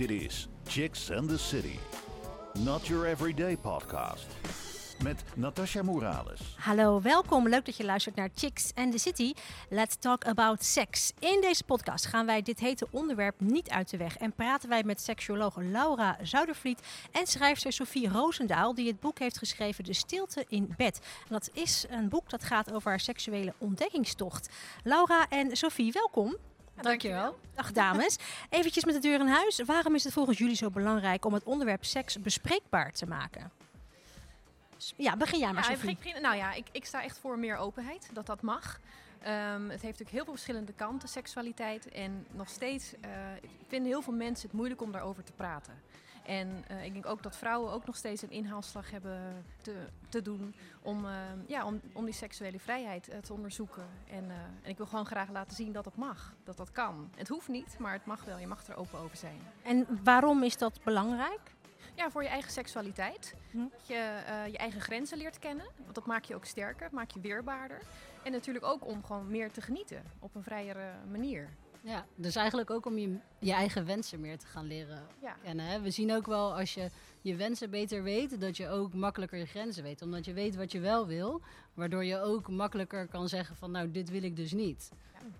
Dit is Chicks and the City. Not your everyday podcast. Met Natasha Morales. Hallo, welkom. Leuk dat je luistert naar Chicks and the City. Let's talk about sex. In deze podcast gaan wij dit hete onderwerp niet uit de weg en praten wij met seksuoloog Laura Zuidervliet en schrijfster Sophie Roosendaal, die het boek heeft geschreven De Stilte in Bed. Dat is een boek dat gaat over haar seksuele ontdekkingstocht. Laura en Sophie, welkom. Dankjewel. Dag dames. Eventjes met de deur in huis. Waarom is het volgens jullie zo belangrijk om het onderwerp seks bespreekbaar te maken? Ja, begin jij maar, Ja, Sophie. ik begin- nou ja, ik, ik sta echt voor meer openheid, dat dat mag. Ehm, het heeft natuurlijk heel veel verschillende kanten, seksualiteit. En nog steeds eh, vinden heel veel mensen het moeilijk om daarover te praten. En eh, ik denk ook dat vrouwen ook nog steeds een inhaalslag hebben te, te doen om, eh, ja, om, om die seksuele vrijheid eh, te onderzoeken. En, en ik wil gewoon graag laten zien dat het mag, dat dat kan. Het hoeft niet, maar het mag wel. Je mag er open over zijn. En waarom is dat belangrijk? Ja, voor je eigen seksualiteit. Hm. Dat je je eigen grenzen leert kennen. Want dat maakt je ook sterker, maakt je weerbaarder. En natuurlijk ook om gewoon meer te genieten op een vrijere manier. Ja, dus eigenlijk ook om je, je eigen wensen meer te gaan leren Ja. kennen. Hè? We zien ook wel als je je wensen beter weet, dat je ook makkelijker je grenzen weet. Omdat je weet wat je wel wil, waardoor je ook makkelijker kan zeggen van nou, dit wil ik dus niet.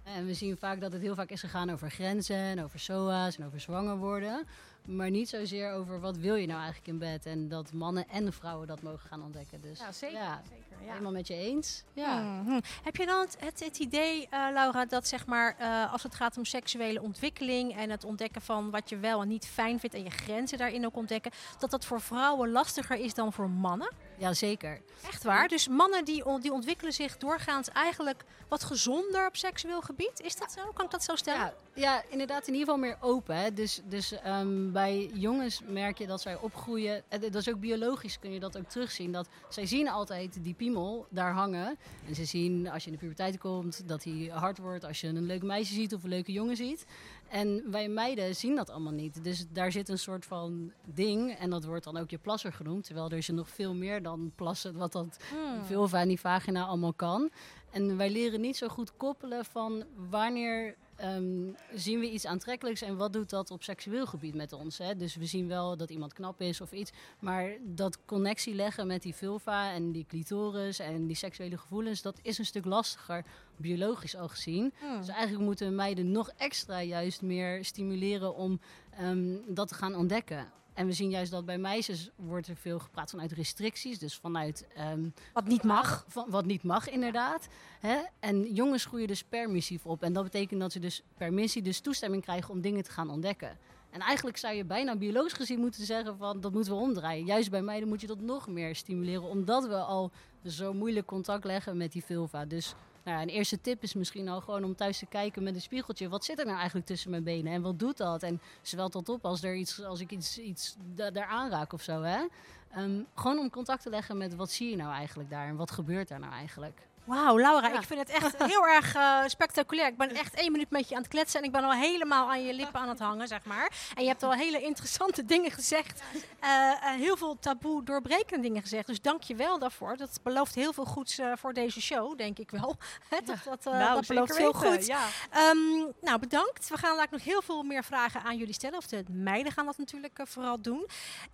En we zien vaak dat het heel vaak is gegaan over grenzen en over SOA's en over zwanger worden. Maar niet zozeer over wat wil je nou eigenlijk in bed. En dat mannen en vrouwen dat mogen gaan ontdekken. Dus Ja, zeker. ja, zeker ja. helemaal met je eens. Ja. Mhm. Heb je dan het, het, het idee, eh, Laura, dat zeg maar, eh, als het gaat om seksuele ontwikkeling en het ontdekken van wat je wel en niet fijn vindt en je grenzen daarin ook ontdekken, dat dat voor vrouwen lastiger is dan voor mannen? Ja, zeker. Echt waar? Dus mannen die, on- die ontwikkelen zich doorgaans eigenlijk wat gezonder op seksueel gebied? Is dat zo? Kan ik dat zo stellen? Ja, ja, inderdaad, in ieder geval meer open. Hè. Dus, dus ehm, bij jongens merk je dat zij opgroeien. En dat is ook biologisch, kun je dat ook terugzien. Dat zij zien altijd die piemel daar hangen. En ze zien als je in de puberteit komt dat hij hard wordt. Als je een leuk meisje ziet of een leuke jongen ziet. En wij meiden zien dat allemaal niet. Dus daar zit een soort van ding. En dat wordt dan ook je plasser genoemd. Terwijl er is er nog veel meer dan plassen. Wat dat Hmm. vulva en die vagina allemaal kan. En wij leren niet zo goed koppelen van wanneer ehm, zien we iets aantrekkelijks en wat doet dat op seksueel gebied met ons. Hè? Dus we zien wel dat iemand knap is of iets, maar dat connectie leggen met die vulva en die clitoris en die seksuele gevoelens, dat is een stuk lastiger, biologisch al gezien. Hmm. Dus eigenlijk moeten meiden nog extra juist meer stimuleren om ehm, dat te gaan ontdekken. En we zien juist dat bij meisjes wordt er veel gepraat vanuit restricties. Dus vanuit ehm, Wat niet mag. van, wat niet mag, inderdaad. Hè? En jongens groeien dus permissief op. En dat betekent dat ze dus permissie, dus toestemming krijgen om dingen te gaan ontdekken. En eigenlijk zou je bijna biologisch gezien moeten zeggen van dat moeten we omdraaien. Juist bij meiden moet je dat nog meer stimuleren, omdat we al zo moeilijk contact leggen met die vulva. Dus nou een eerste tip is misschien al gewoon om thuis te kijken met een spiegeltje. Wat zit er nou eigenlijk tussen mijn benen en wat doet dat? En zwelt dat op als, er iets, als ik iets, iets da- daar aanraak of zo. Hè? Ehm, gewoon om contact te leggen met wat zie je nou eigenlijk daar en wat gebeurt daar nou eigenlijk. Wauw, Laura, Ja. ik vind het echt heel erg eh, spectaculair. Ik ben echt één minuut met je aan het kletsen en ik ben al helemaal aan je lippen aan het hangen, zeg maar. En je hebt al hele interessante dingen gezegd. Eh, eh, heel veel taboe doorbrekende dingen gezegd. Dus dank je wel daarvoor. Dat belooft heel veel goeds voor deze show, denk ik wel. Dat dat, Nou, dat belooft heel goed. Ja. Ehm, nou, bedankt. We gaan later nog heel veel meer vragen aan jullie stellen. Of de meiden gaan dat natuurlijk vooral doen.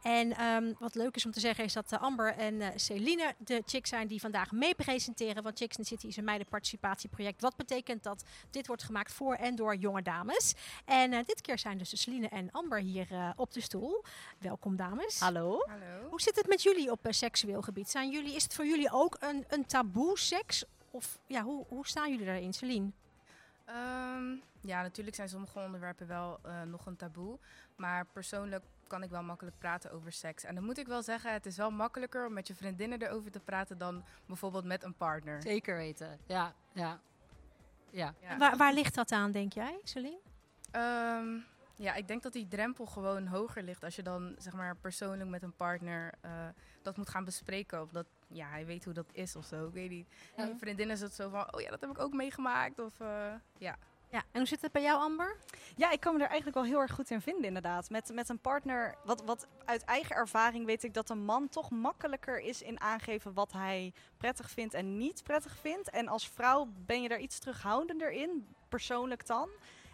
En ehm, wat leuk is om te zeggen is dat Amber en Celine de chicks zijn die vandaag mee presenteren. Want Chicks in the City is een meidenparticipatieproject. Wat betekent dat dit wordt gemaakt voor en door jonge dames. En eh, dit keer zijn dus Celine en Amber hier eh, op de stoel. Welkom dames. Hallo. Hallo. Hoe zit het met jullie op eh, seksueel gebied? Zijn jullie, is het voor jullie ook een, een taboe seks? Of ja, hoe, hoe staan jullie daarin, Celine? Ehm, ja, natuurlijk zijn sommige onderwerpen wel eh, nog een taboe. Maar persoonlijk kan ik wel makkelijk praten over seks. En dan moet ik wel zeggen, het is wel makkelijker om met je vriendinnen erover te praten dan bijvoorbeeld met een partner. Zeker weten, ja, ja. Ja, Ja. Waar, waar ligt dat aan, denk jij, Celine? Ehm, ja, ik denk dat die drempel gewoon hoger ligt als je dan zeg maar persoonlijk met een partner eh, dat moet gaan bespreken. Of dat ja, hij weet hoe dat is of zo. Ik weet niet. En Ja. mijn vriendin is het zo van, oh ja, dat heb ik ook meegemaakt. Of eh, ja. Ja, en hoe zit het bij jou, Amber? Ja, ik kan me er eigenlijk wel heel erg goed in vinden, inderdaad. Met, met een partner, wat, wat uit eigen ervaring weet ik dat een man toch makkelijker is in aangeven wat hij prettig vindt en niet prettig vindt. En als vrouw ben je daar iets terughoudender in, persoonlijk dan.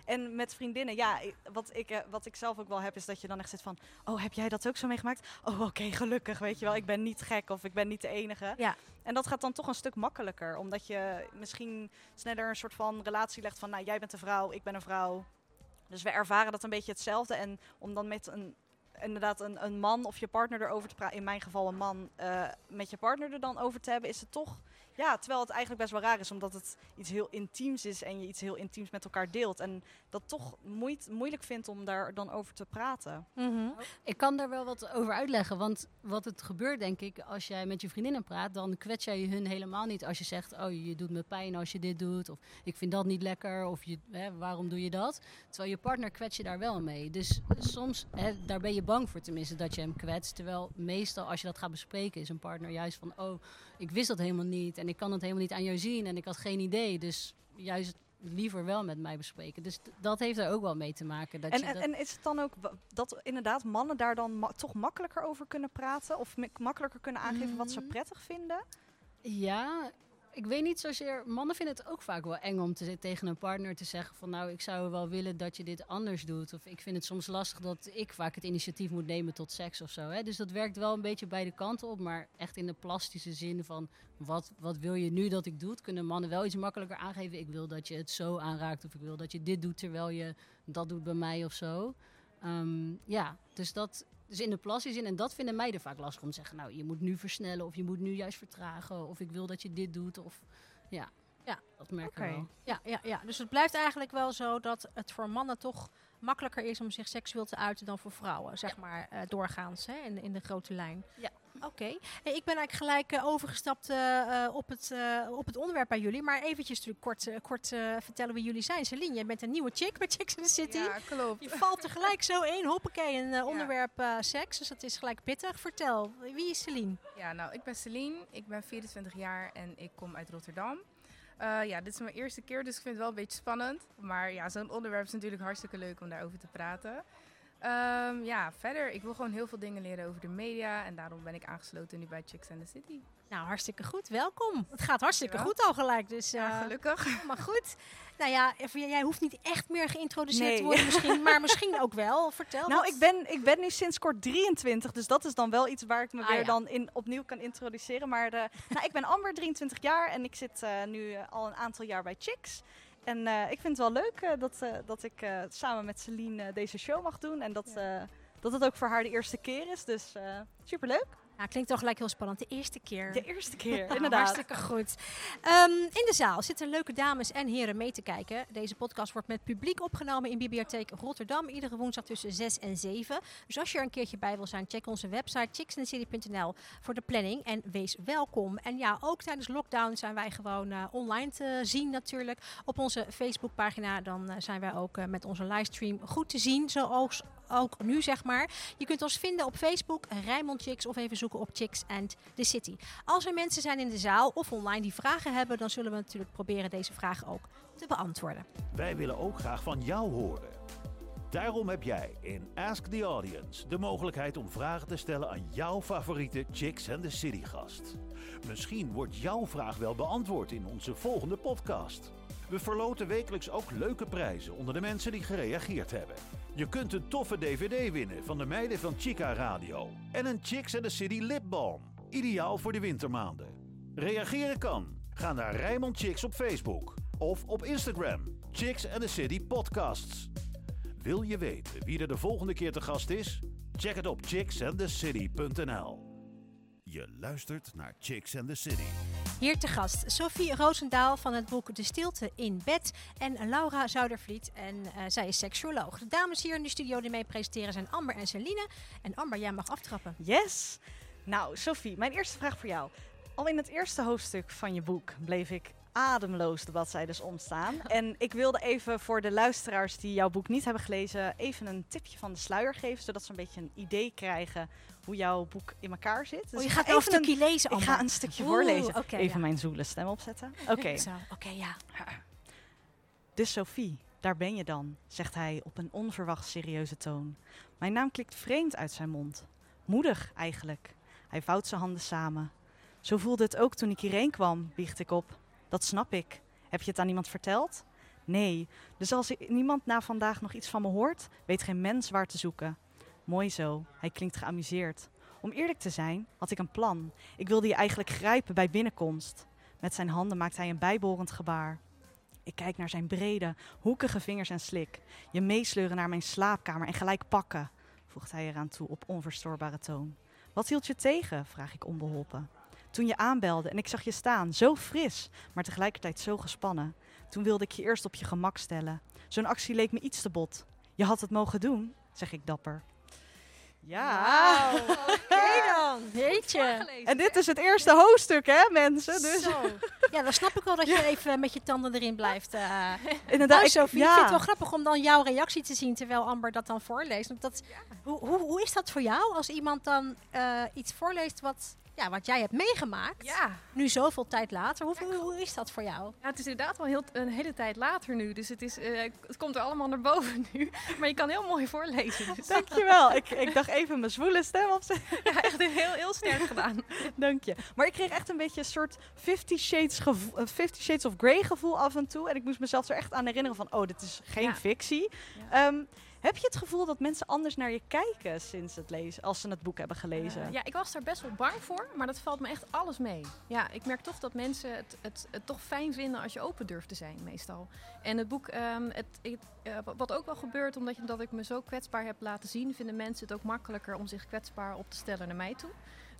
En met vriendinnen, ja, wat ik, eh, wat ik zelf ook wel heb, is dat je dan echt zit van... Oh, heb jij dat ook zo meegemaakt? Oh, oké, gelukkig, weet je wel. Ik ben niet gek of ik ben niet de enige. Ja. En dat gaat dan toch een stuk makkelijker. Omdat je misschien sneller een soort van relatie legt van... Nou, jij bent een vrouw, ik ben een vrouw. Dus we ervaren dat een beetje hetzelfde. En om dan met een, inderdaad een, een man of je partner erover te praten... In mijn geval een man, eh, met je partner er dan over te hebben... Is het toch... Ja, terwijl het eigenlijk best wel raar is, omdat het iets heel intiems is en je iets heel intiems met elkaar deelt. En dat toch moeit, moeilijk vindt om daar dan over te praten. Mhm. Ik kan daar wel wat over uitleggen. Want wat het gebeurt, denk ik, als jij met je vriendinnen praat, dan kwets jij hun helemaal niet als je zegt: Oh, je doet me pijn als je dit doet. Of ik vind dat niet lekker. Of je, hè, waarom doe je dat? Terwijl je partner kwets je daar wel mee. Dus soms, hè, daar ben je bang voor tenminste dat je hem kwetst. Terwijl meestal als je dat gaat bespreken, is een partner juist van: Oh, ik wist dat helemaal niet. En ik kan het helemaal niet aan jou zien. En ik had geen idee. Dus juist liever wel met mij bespreken. Dus dat heeft er ook wel mee te maken. Dat En, je en, dat- en is het dan ook dat inderdaad mannen daar dan ma- toch makkelijker over kunnen praten? Of makkelijker kunnen aangeven wat ze Mm. prettig vinden? Ja, ik weet niet zozeer. Mannen vinden het ook vaak wel eng om te, tegen een partner te zeggen: van nou, ik zou wel willen dat je dit anders doet. Of ik vind het soms lastig dat ik vaak het initiatief moet nemen tot seks of zo. Hè? Dus dat werkt wel een beetje beide kanten op. Maar echt in de plastische zin van wat, wat wil je nu dat ik doe, kunnen mannen wel iets makkelijker aangeven. Ik wil dat je het zo aanraakt. Of ik wil dat je dit doet terwijl je dat doet bij mij of zo. Ehm, ja, dus dat. Dus in de plastische zin, en dat vinden meiden vaak lastig om te zeggen. Nou, je moet nu versnellen of je moet nu juist vertragen. Of ik wil dat je dit doet. Of ja, Ja. dat merken Oké. we wel. Ja, ja, ja, dus het blijft eigenlijk wel zo dat het voor mannen toch makkelijker is om zich seksueel te uiten dan voor vrouwen, zeg maar, eh, doorgaans hè, in, in de grote lijn. Ja. Oké, Hey, ik ben eigenlijk gelijk eh, overgestapt eh, eh, op, het, eh, op het onderwerp bij jullie, maar eventjes natuurlijk kort, eh, kort eh, vertellen wie jullie zijn. Celine, jij bent een nieuwe chick bij Chicks in the City. Ja, klopt. Je valt er gelijk zo in, hoppakee, een eh, onderwerp eh, seks, dus dat is gelijk pittig. Vertel, wie is Celine? Ja, nou, ik ben Celine, ik ben 24 jaar en ik kom uit Rotterdam. Eh, ja, dit is mijn eerste keer, dus ik vind het wel een beetje spannend. Maar ja, zo'n onderwerp is natuurlijk hartstikke leuk om daarover te praten. Ehm, ja, verder, ik wil gewoon heel veel dingen leren over de media en daarom ben ik aangesloten nu bij Chicks and the City. Nou, hartstikke goed, welkom. Het gaat hartstikke goed al gelijk, dus... Ja, eh, gelukkig. Maar goed, nou ja, jij hoeft niet echt meer geïntroduceerd Nee. te worden misschien, maar misschien ook wel. Vertel. Nou, wat- ik ben, ik ben nu sinds kort 23, dus dat is dan wel iets waar ik me Ah, weer ja. dan in, opnieuw kan introduceren. Maar de, nou, ik ben Amber, 23 jaar en ik zit eh, nu eh, al een aantal jaar bij Chicks. En eh, ik vind het wel leuk eh, dat, eh, dat ik samen met Celine deze show mag doen. En dat, dat het ook voor haar de eerste keer is. Dus superleuk. Nou, klinkt toch gelijk heel spannend. De eerste keer. De eerste keer, Nou, inderdaad. Hartstikke goed. Ehm, in de zaal zitten leuke dames en heren mee te kijken. Deze podcast wordt met publiek opgenomen in Bibliotheek Rotterdam. Iedere woensdag tussen 6 en 7. Dus als je er een keertje bij wil zijn, check onze website chicksandcity.nl voor de planning. En wees welkom. En ja, ook tijdens lockdown zijn wij gewoon eh, online te zien natuurlijk. Op onze Facebookpagina dan eh, zijn wij ook eh, met onze livestream goed te zien. Zoals ook nu zeg maar. Je kunt ons vinden op Facebook, Rijmond Chicks of even zoeken op Chicks and the City. Als er mensen zijn in de zaal of online die vragen hebben, dan zullen we natuurlijk proberen deze vragen ook te beantwoorden. Wij willen ook graag van jou horen. Daarom heb jij in Ask the Audience de mogelijkheid om vragen te stellen aan jouw favoriete Chicks and the City gast. Misschien wordt jouw vraag wel beantwoord in onze volgende podcast. We verloten wekelijks ook leuke prijzen onder de mensen die gereageerd hebben. Je kunt een toffe DVD winnen van de meiden van Chica Radio en een Chicks and the City lipbalm. Ideaal voor de wintermaanden. Reageren kan. Ga naar Rijmond Chicks op Facebook of op Instagram. Chicks and the City Podcasts. Wil je weten wie er de volgende keer te gast is? Check het op chicksandthecity.nl. Je luistert naar Chicks and the City. Hier te gast Sophie Roosendaal van het boek De Stilte in Bed en Laura Zuidervliet. En eh, zij is seksuoloog. De dames hier in de studio die mee presenteren zijn Amber en Celine. En Amber, jij mag aftrappen. Yes. Nou, Sophie, mijn eerste vraag voor jou. Al in het eerste hoofdstuk van je boek bleef ik ademloos de bladzijdes omstaan. En ik wilde even voor de luisteraars die jouw boek niet hebben gelezen, even een tipje van de sluier geven, zodat ze een beetje een idee krijgen hoe jouw boek in elkaar zit. Dus oh, je gaat ga wel een even een, stukje lezen, ik ga een stukje Oeh, voorlezen. even ja. mijn zoele stem opzetten. Oké. Oké, ja. Dus Sophie, daar ben je dan, zegt hij op een onverwacht serieuze toon. Mijn naam klikt vreemd uit zijn mond. Moedig eigenlijk. Hij vouwt zijn handen samen. Zo voelde het ook toen ik hierheen kwam, biecht ik op. Dat snap ik. Heb je het aan iemand verteld? Nee, dus als niemand na vandaag nog iets van me hoort, weet geen mens waar te zoeken. Mooi zo, hij klinkt geamuseerd. Om eerlijk te zijn, had ik een plan. Ik wilde je eigenlijk grijpen bij binnenkomst. Met zijn handen maakt hij een bijbehorend gebaar. Ik kijk naar zijn brede, hoekige vingers en slik. Je meesleuren naar mijn slaapkamer en gelijk pakken, voegt hij eraan toe op onverstoorbare toon. Wat hield je tegen? vraag ik onbeholpen. Toen je aanbelde en ik zag je staan, zo fris, maar tegelijkertijd zo gespannen. Toen wilde ik je eerst op je gemak stellen. Zo'n actie leek me iets te bot. Je had het mogen doen, zeg ik dapper. Ja. Oké dan. Jeetje. En dit is het eerste hoofdstuk, hè, mensen? Dus Zo. Ja, dan snap ik wel dat je even met je tanden erin blijft. eh inderdaad. nou, ik- ja. ik vind het wel grappig om dan jouw reactie te zien terwijl Amber dat dan voorleest. Want dat, hoe, hoe, hoe is dat voor jou als iemand dan eh, iets voorleest wat, ja, wat jij hebt meegemaakt? Ja. Nu zoveel tijd later. Hoe, hoe, hoe is dat voor jou? Ja, het is inderdaad wel heel, een hele tijd later nu. Dus het, is, eh, het komt er allemaal naar boven nu. Maar je kan heel mooi voorlezen. Dus Dankjewel. ik, ik dacht even mijn zwoele stem op ja, echt heel, heel sterk gedaan. Dank je. Maar ik kreeg echt een beetje een soort Fifty Shades, gevo- eh, Fifty Shades of Grey gevoel af en toe. En ik moest mezelf er echt aan herinneren van, oh, dit is geen fictie. Ja. Heb je het gevoel dat mensen anders naar je kijken sinds het lezen, als ze het boek hebben gelezen? Eh, ja, ik was daar best wel bang voor, maar dat valt me echt alles mee. Ja, ik merk toch dat mensen het, het, toch fijn vinden als je open durft te zijn, meestal. En het boek, ehm, het, eh, wa- wat ook wel gebeurt, omdat je, ik me zo kwetsbaar heb laten zien, vinden mensen het ook makkelijker om zich kwetsbaar op te stellen naar mij toe.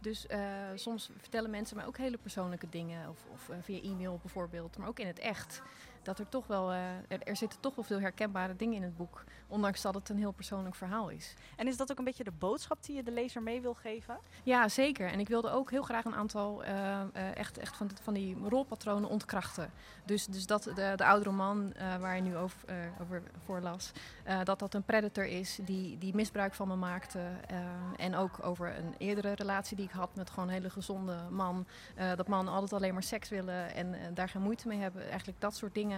Dus eh, soms vertellen mensen mij ook hele persoonlijke dingen, of, of via e-mail bijvoorbeeld, maar ook in het echt. Dat er toch wel, eh, er, er zitten toch wel veel herkenbare dingen in het boek, ondanks dat het een heel persoonlijk verhaal is. En is dat ook een beetje de boodschap die je de lezer mee wil geven? Ja, zeker. En ik wilde ook heel graag een aantal eh, eh, echt, echt van, van die rolpatronen ontkrachten. Dus, dus dat de, de oudere man waar je nu over, over voorlas, dat dat een predator is die, die misbruik van me maakte. en ook over een eerdere relatie die ik had met gewoon een hele gezonde man. Dat mannen altijd alleen maar seks willen en daar geen moeite mee hebben. Eigenlijk dat soort dingen.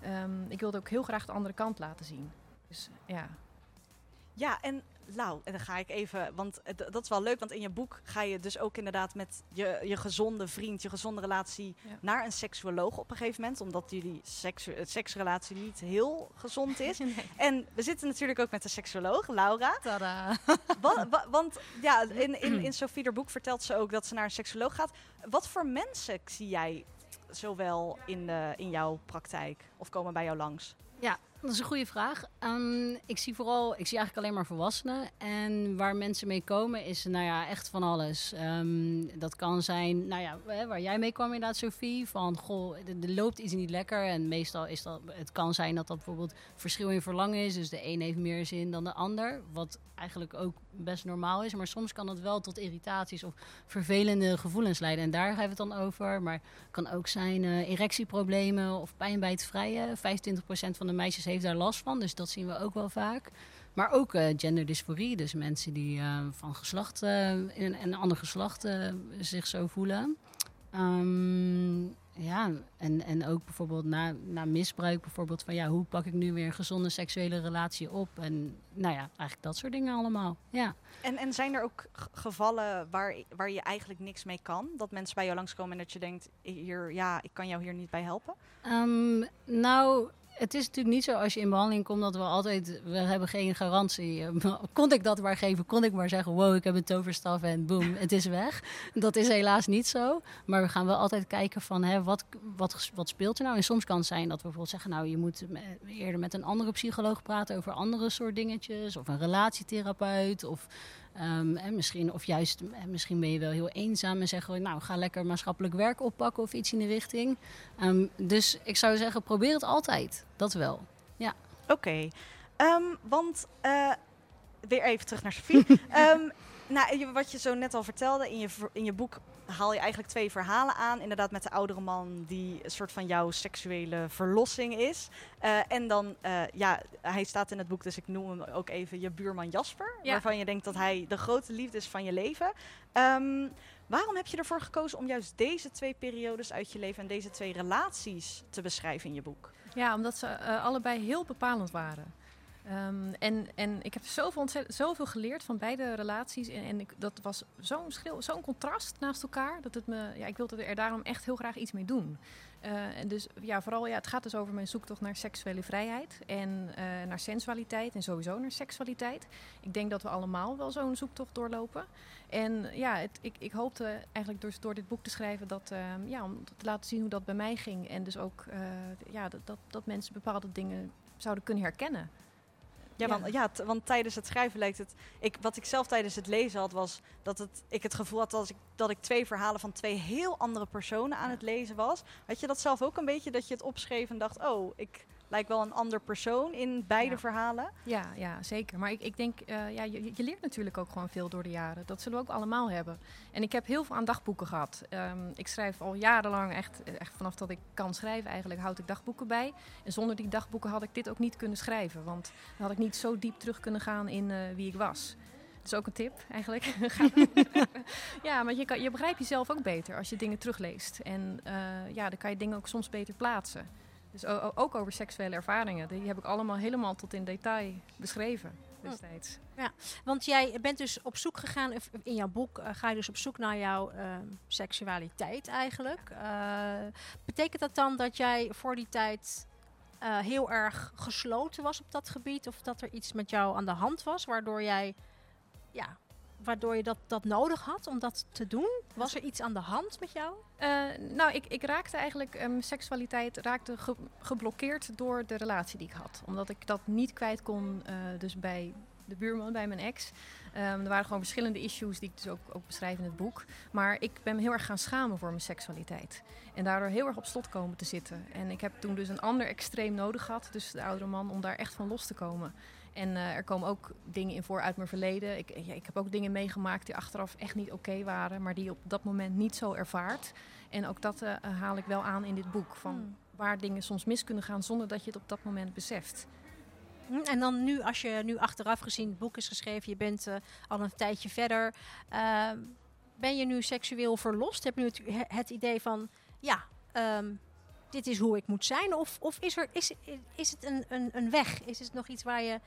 Ehm, ik wilde ook heel graag de andere kant laten zien. Dus ja. Ja, en Lau, en dan ga ik even, want dat is wel leuk, want in je boek ga je dus ook inderdaad met je, je gezonde vriend, je gezonde relatie Ja. naar een seksuoloog op een gegeven moment, omdat jullie seks, seksrelatie niet heel gezond is. Nee. En we zitten natuurlijk ook met de seksuoloog, Laura. Tada. Wa- wa- want ja, in, in, in Sophie haar boek vertelt ze ook dat ze naar een seksuoloog gaat. Wat voor mensen zie jij zowel in, de, in jouw praktijk of komen bij jou langs? Dat is een goede vraag. Ehm, ik zie vooral, ik zie eigenlijk alleen maar volwassenen. En waar mensen mee komen is, nou ja, echt van alles. Ehm, dat kan zijn, nou ja, waar jij mee kwam inderdaad, Sophie. Van, goh, er loopt iets niet lekker. En meestal is dat, het kan zijn dat dat bijvoorbeeld verschil in verlangen is. Dus de een heeft meer zin dan de ander. Wat eigenlijk ook best normaal is. Maar soms kan het wel tot irritaties of vervelende gevoelens leiden. En daar hebben we het dan over. Maar kan ook zijn eh, erectieproblemen of pijn bij het vrijen. 25% van de meisjes heeft daar last van, dus dat zien we ook wel vaak. Maar ook eh, genderdysforie, dus mensen die eh, van geslacht eh, in een, een ander geslacht zich zo voelen. Ehm, ja, en, en ook bijvoorbeeld na, na misbruik, bijvoorbeeld van ja, hoe pak ik nu weer een gezonde seksuele relatie op? En nou ja, eigenlijk dat soort dingen allemaal. Ja. En, en zijn er ook gevallen waar, waar je eigenlijk niks mee kan? Dat mensen bij jou langskomen en dat je denkt, hier, ja, ik kan jou hier niet bij helpen? Ehm, nou, het is natuurlijk niet zo als je in behandeling komt dat we altijd, we hebben geen garantie. Kon ik dat maar geven, kon ik maar zeggen, wow, ik heb een toverstaf en boem, het is weg. Dat is helaas niet zo. Maar we gaan wel altijd kijken van, hè, wat, wat, wat speelt er nou? En soms kan het zijn dat we bijvoorbeeld zeggen, nou, je moet eerder met een andere psycholoog praten over andere soort dingetjes. Of een relatietherapeut, of... Ehm, en misschien, of juist, eh, misschien ben je wel heel eenzaam en zeggen we, nou, ga lekker maatschappelijk werk oppakken of iets in die richting. Ehm, dus ik zou zeggen, probeer het altijd. Dat wel. Oké, Ehm, want eh, weer even terug naar Sophie. Nou, wat je zo net al vertelde, in je, in je boek haal je eigenlijk twee verhalen aan. Inderdaad met de oudere man die een soort van jouw seksuele verlossing is. Eh, en dan, eh, ja, hij staat in het boek, dus ik noem hem ook even je buurman Jasper. Ja. Waarvan je denkt dat hij de grote liefde is van je leven. Ehm, waarom heb je ervoor gekozen om juist deze twee periodes uit je leven en deze twee relaties te beschrijven in je boek? Ja, omdat ze eh, allebei heel bepalend waren. Ehm, en, en ik heb zoveel, zoveel geleerd van beide relaties. En, en dat was zo'n zo'n contrast naast elkaar. Dat het me, ja, ik wilde er daarom echt heel graag iets mee doen. Uh, en dus ja, vooral, ja, het gaat dus over mijn zoektocht naar seksuele vrijheid en uh, naar sensualiteit en sowieso naar seksualiteit. Ik denk dat we allemaal wel zo'n zoektocht doorlopen. En ja, het, ik, ik hoopte eigenlijk door, door dit boek te schrijven dat, uh, ja, om te laten zien hoe dat bij mij ging. En dus ook ja, dat, dat, dat mensen bepaalde dingen zouden kunnen herkennen. Ja, want, ja, want tijdens het schrijven lijkt het. Ik, wat ik zelf tijdens het lezen had, was dat het, ik het gevoel had dat ik, dat ik twee verhalen van twee heel andere personen aan het lezen was. Had je dat zelf ook een beetje dat je het opschreef en dacht: oh, ik lijkt wel een ander persoon in beide verhalen. Ja, ja, zeker. Maar ik, ik denk, uh, ja, je, je, leert natuurlijk ook gewoon veel door de jaren. Dat zullen we ook allemaal hebben. En ik heb heel veel aan dagboeken gehad. Um, ik schrijf al jarenlang, echt, echt vanaf dat ik kan schrijven eigenlijk, houd ik dagboeken bij. En zonder die dagboeken had ik dit ook niet kunnen schrijven. Want dan had ik niet zo diep terug kunnen gaan in uh, wie ik was. Dat is ook een tip eigenlijk. ja, maar je, kan, je begrijpt jezelf ook beter als je dingen terugleest. En uh, ja, dan kan je dingen ook soms beter plaatsen. Dus ook over seksuele ervaringen. Die heb ik allemaal helemaal tot in detail beschreven destijds. Ja, want jij bent dus op zoek gegaan, in jouw boek uh, ga je dus op zoek naar jouw uh, seksualiteit eigenlijk. Uh, betekent dat dan dat jij voor die tijd heel erg gesloten was op dat gebied? Of dat er iets met jou aan de hand was waardoor jij ja, waardoor je dat, dat nodig had om dat te doen? Was er iets aan de hand met jou? Uh, nou, ik, ik raakte eigenlijk, um, seksualiteit raakte ge geblokkeerd door de relatie die ik had. Omdat ik dat niet kwijt kon, uh, dus bij de buurman, bij mijn ex. Um, er waren gewoon verschillende issues die ik dus ook, ook beschrijf in het boek. Maar ik ben me heel erg gaan schamen voor mijn seksualiteit. En daardoor heel erg op slot komen te zitten. En ik heb toen dus een ander extreem nodig gehad, dus de oudere man, om daar echt van los te komen. En uh, er komen ook dingen in voor uit mijn verleden. Ik, ja, ik heb ook dingen meegemaakt die achteraf echt niet oké okay waren, maar die je op dat moment niet zo ervaart. En ook dat uh, haal ik wel aan in dit boek. Van hmm. waar dingen soms mis kunnen gaan zonder dat je het op dat moment beseft. Hmm, en dan nu, als je nu achteraf gezien het boek is geschreven, je bent uh, al een tijdje verder. Ehm, ben je nu seksueel verlost? Heb je nu het, het idee van, ja, um, dit is hoe ik moet zijn? Of, of is, er, is, is het een, een, een weg? Is het nog iets waar je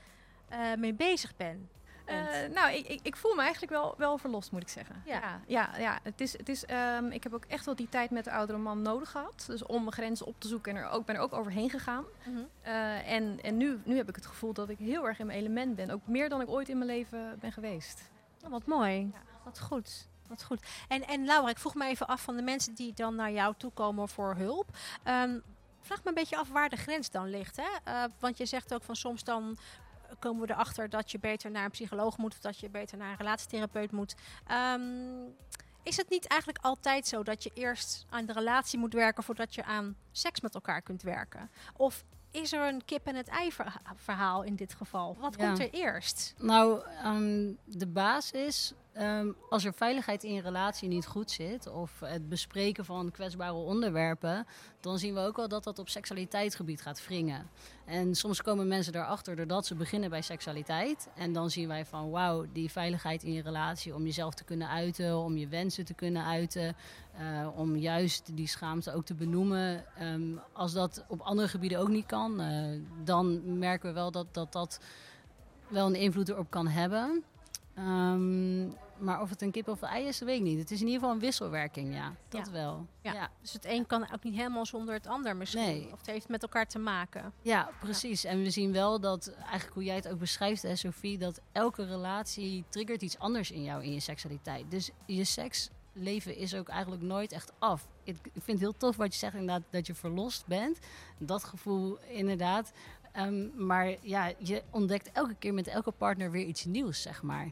uh, mee bezig bent? Uh, nou, ik, ik, ik, voel me eigenlijk wel, wel verlost, moet ik zeggen. Ja, ja, ja, ja. Het is, het is, um, ik heb ook echt wel die tijd met de oudere man nodig gehad. Dus om mijn grenzen op te zoeken en er ook, ben er ook overheen gegaan. Mm -hmm. uh, en en nu, nu heb ik het gevoel dat ik heel erg in mijn element ben. Ook meer dan ik ooit in mijn leven ben geweest. Oh, wat mooi. Ja. Wat goed. Wat goed. En, en Laura, ik vroeg me even af van de mensen die dan naar jou toe komen voor hulp. Um, vraag me een beetje af waar de grens dan ligt. Hè? Uh, want je zegt ook van soms dan komen we erachter dat je beter naar een psycholoog moet of dat je beter naar een relatietherapeut moet. Um, is het niet eigenlijk altijd zo dat je eerst aan de relatie moet werken voordat je aan seks met elkaar kunt werken? Of is er een kip en het ei verhaal in dit geval? Wat ja. komt er eerst? Nou, um, de basis Um, als er veiligheid in je relatie niet goed zit, of het bespreken van kwetsbare onderwerpen, dan zien we ook wel dat dat op seksualiteitsgebied gaat wringen. En soms komen mensen erachter doordat ze beginnen bij seksualiteit. En dan zien wij van wauw, die veiligheid in je relatie om jezelf te kunnen uiten, om je wensen te kunnen uiten, uh, om juist die schaamte ook te benoemen. Um, als dat op andere gebieden ook niet kan, uh, dan merken we wel dat dat, dat wel een invloed erop kan hebben. Um, maar of het een kip of een ei is, dat weet ik niet. Het is in ieder geval een wisselwerking, ja. Dat ja. wel. Ja. ja. Dus het een kan ook niet helemaal zonder het ander misschien. Nee. Of het heeft met elkaar te maken. Ja, precies. Ja. En we zien wel dat, eigenlijk hoe jij het ook beschrijft, hè, Sophie, dat elke relatie triggert iets anders in jou, in je seksualiteit. Dus je seksleven is ook eigenlijk nooit echt af. Ik, ik vind het heel tof wat je zegt inderdaad, dat je verlost bent. Dat gevoel inderdaad. Um, maar ja, je ontdekt elke keer met elke partner weer iets nieuws, zeg maar.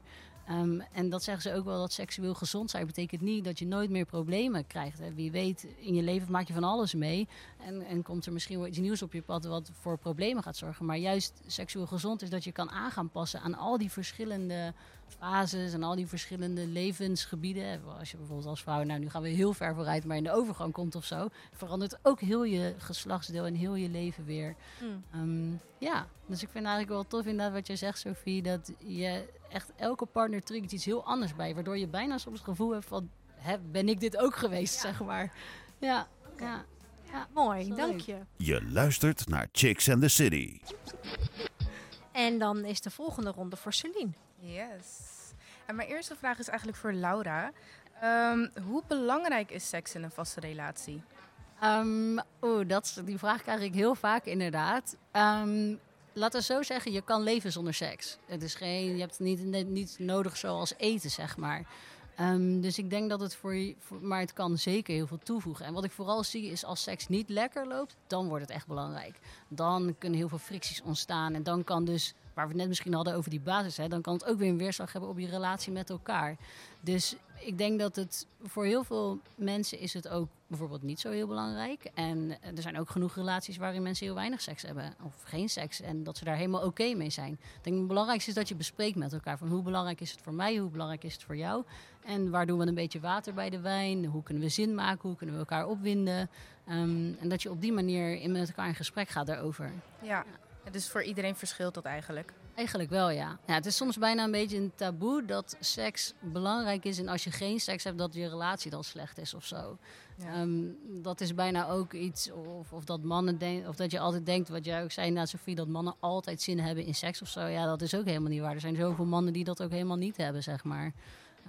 Um, en dat zeggen ze ook wel dat seksueel gezond zijn betekent niet dat je nooit meer problemen krijgt. Hè. Wie weet, in je leven maak je van alles mee. En, en komt er misschien wel iets nieuws op je pad wat voor problemen gaat zorgen. Maar juist seksueel gezond is dat je kan aangaan passen aan al die verschillende fases en al die verschillende levensgebieden. Als je bijvoorbeeld als vrouw, nou nu gaan we heel ver vooruit, maar in de overgang komt of zo, verandert ook heel je geslachtsdeel en heel je leven weer. Mm. Um, ja, dus ik vind eigenlijk wel tof inderdaad wat je zegt, Sophie, dat je echt elke partner triggert iets heel anders bij, waardoor je bijna soms het gevoel hebt van, hè, ben ik dit ook geweest, ja. zeg maar. Ja, okay. ja. ja. mooi, dank je. Je luistert naar Chicks and the City. En dan is de volgende ronde voor Celine. Yes. En mijn eerste vraag is eigenlijk voor Laura. Ehm, hoe belangrijk is seks in een vaste relatie? Um, dat, die vraag krijg ik heel vaak inderdaad. Um, laten we zo zeggen, je kan leven zonder seks. Het is geen, je hebt het niet, niet nodig zoals eten, zeg maar. Dus ik denk dat het voor je, maar het kan zeker heel veel toevoegen. En wat ik vooral zie is als seks niet lekker loopt, dan wordt het echt belangrijk. Dan kunnen heel veel fricties ontstaan en dan kan dus, waar we het net misschien hadden over die basis, hè, dan kan het ook weer een weerslag hebben op je relatie met elkaar. Dus ik denk dat het voor heel veel mensen is het ook bijvoorbeeld niet zo heel belangrijk. En er zijn ook genoeg relaties waarin mensen heel weinig seks hebben of geen seks en dat ze daar helemaal oké mee zijn. Ik denk het belangrijkste is dat je bespreekt met elkaar van hoe belangrijk is het voor mij, hoe belangrijk is het voor jou en waar doen we een beetje water bij de wijn, hoe kunnen we zin maken, hoe kunnen we elkaar opwinden um, en dat je op die manier in met elkaar in gesprek gaat daarover. Ja. ja. Dus voor iedereen verschilt dat eigenlijk. Eigenlijk wel, ja. ja. Het is soms bijna een beetje een taboe dat seks belangrijk is. En als je geen seks hebt, dat je relatie dan slecht is of zo. Ja. Um, dat is bijna ook iets, of, of dat mannen denken, of dat je altijd denkt, wat jij ook zei, na Sofie, dat mannen altijd zin hebben in seks of zo. Ja, dat is ook helemaal niet waar. Er zijn zoveel mannen die dat ook helemaal niet hebben, zeg maar.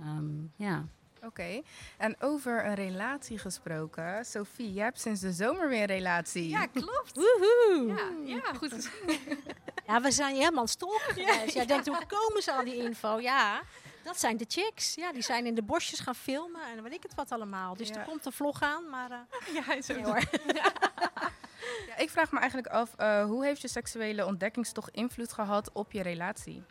Um, ja. Oké, okay. en over een relatie gesproken. Sophie, jij hebt sinds de zomer weer een relatie. Ja, klopt. Woehoe. Ja, ja goed. ja, we zijn helemaal stalken geweest. Jij denkt, hoe komen ze aan die info? Ja, dat zijn de chicks. Ja, die zijn in de bosjes gaan filmen en weet ik het wat allemaal. Dus ja. er komt een vlog aan, maar... Uh, ja, zo nee, hoor. ja, ik vraag me eigenlijk af, uh, hoe heeft je seksuele ontdekkingstocht invloed gehad op je relatie?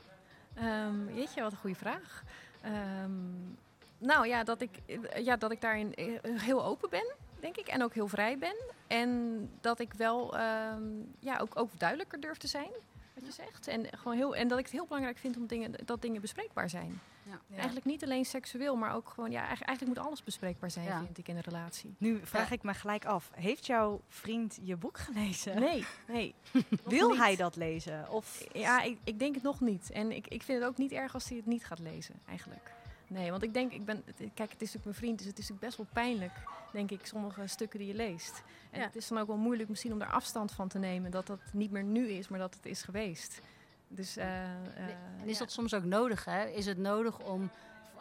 Um, weet je, wat een goede vraag. Um, nou ja, dat ik, ja, dat ik daarin heel open ben, denk ik. En ook heel vrij ben. En dat ik wel um, ja, ook, ook duidelijker durf te zijn, wat je zegt. En, gewoon heel, en dat ik het heel belangrijk vind om dingen, dat dingen bespreekbaar zijn. Ja. Ja. Eigenlijk niet alleen seksueel, maar ook gewoon, ja, eigenlijk, eigenlijk moet alles bespreekbaar zijn, ja. vind ik, in een relatie. Nu vraag ik me gelijk af, heeft jouw vriend je boek gelezen? Nee, nee. Wil hij dat lezen? Of? Ja, ik, ik denk het nog niet. En ik, ik vind het ook niet erg als hij het niet gaat lezen, eigenlijk. Nee, want ik denk, ik ben, kijk, het is natuurlijk mijn vriend, dus het is natuurlijk best wel pijnlijk, denk ik, sommige stukken die je leest. En ja. het is dan ook wel moeilijk misschien om daar afstand van te nemen, dat dat niet meer nu is, maar dat het is geweest. Dus, uh, uh, en is ja. dat soms ook nodig, hè? Is het nodig om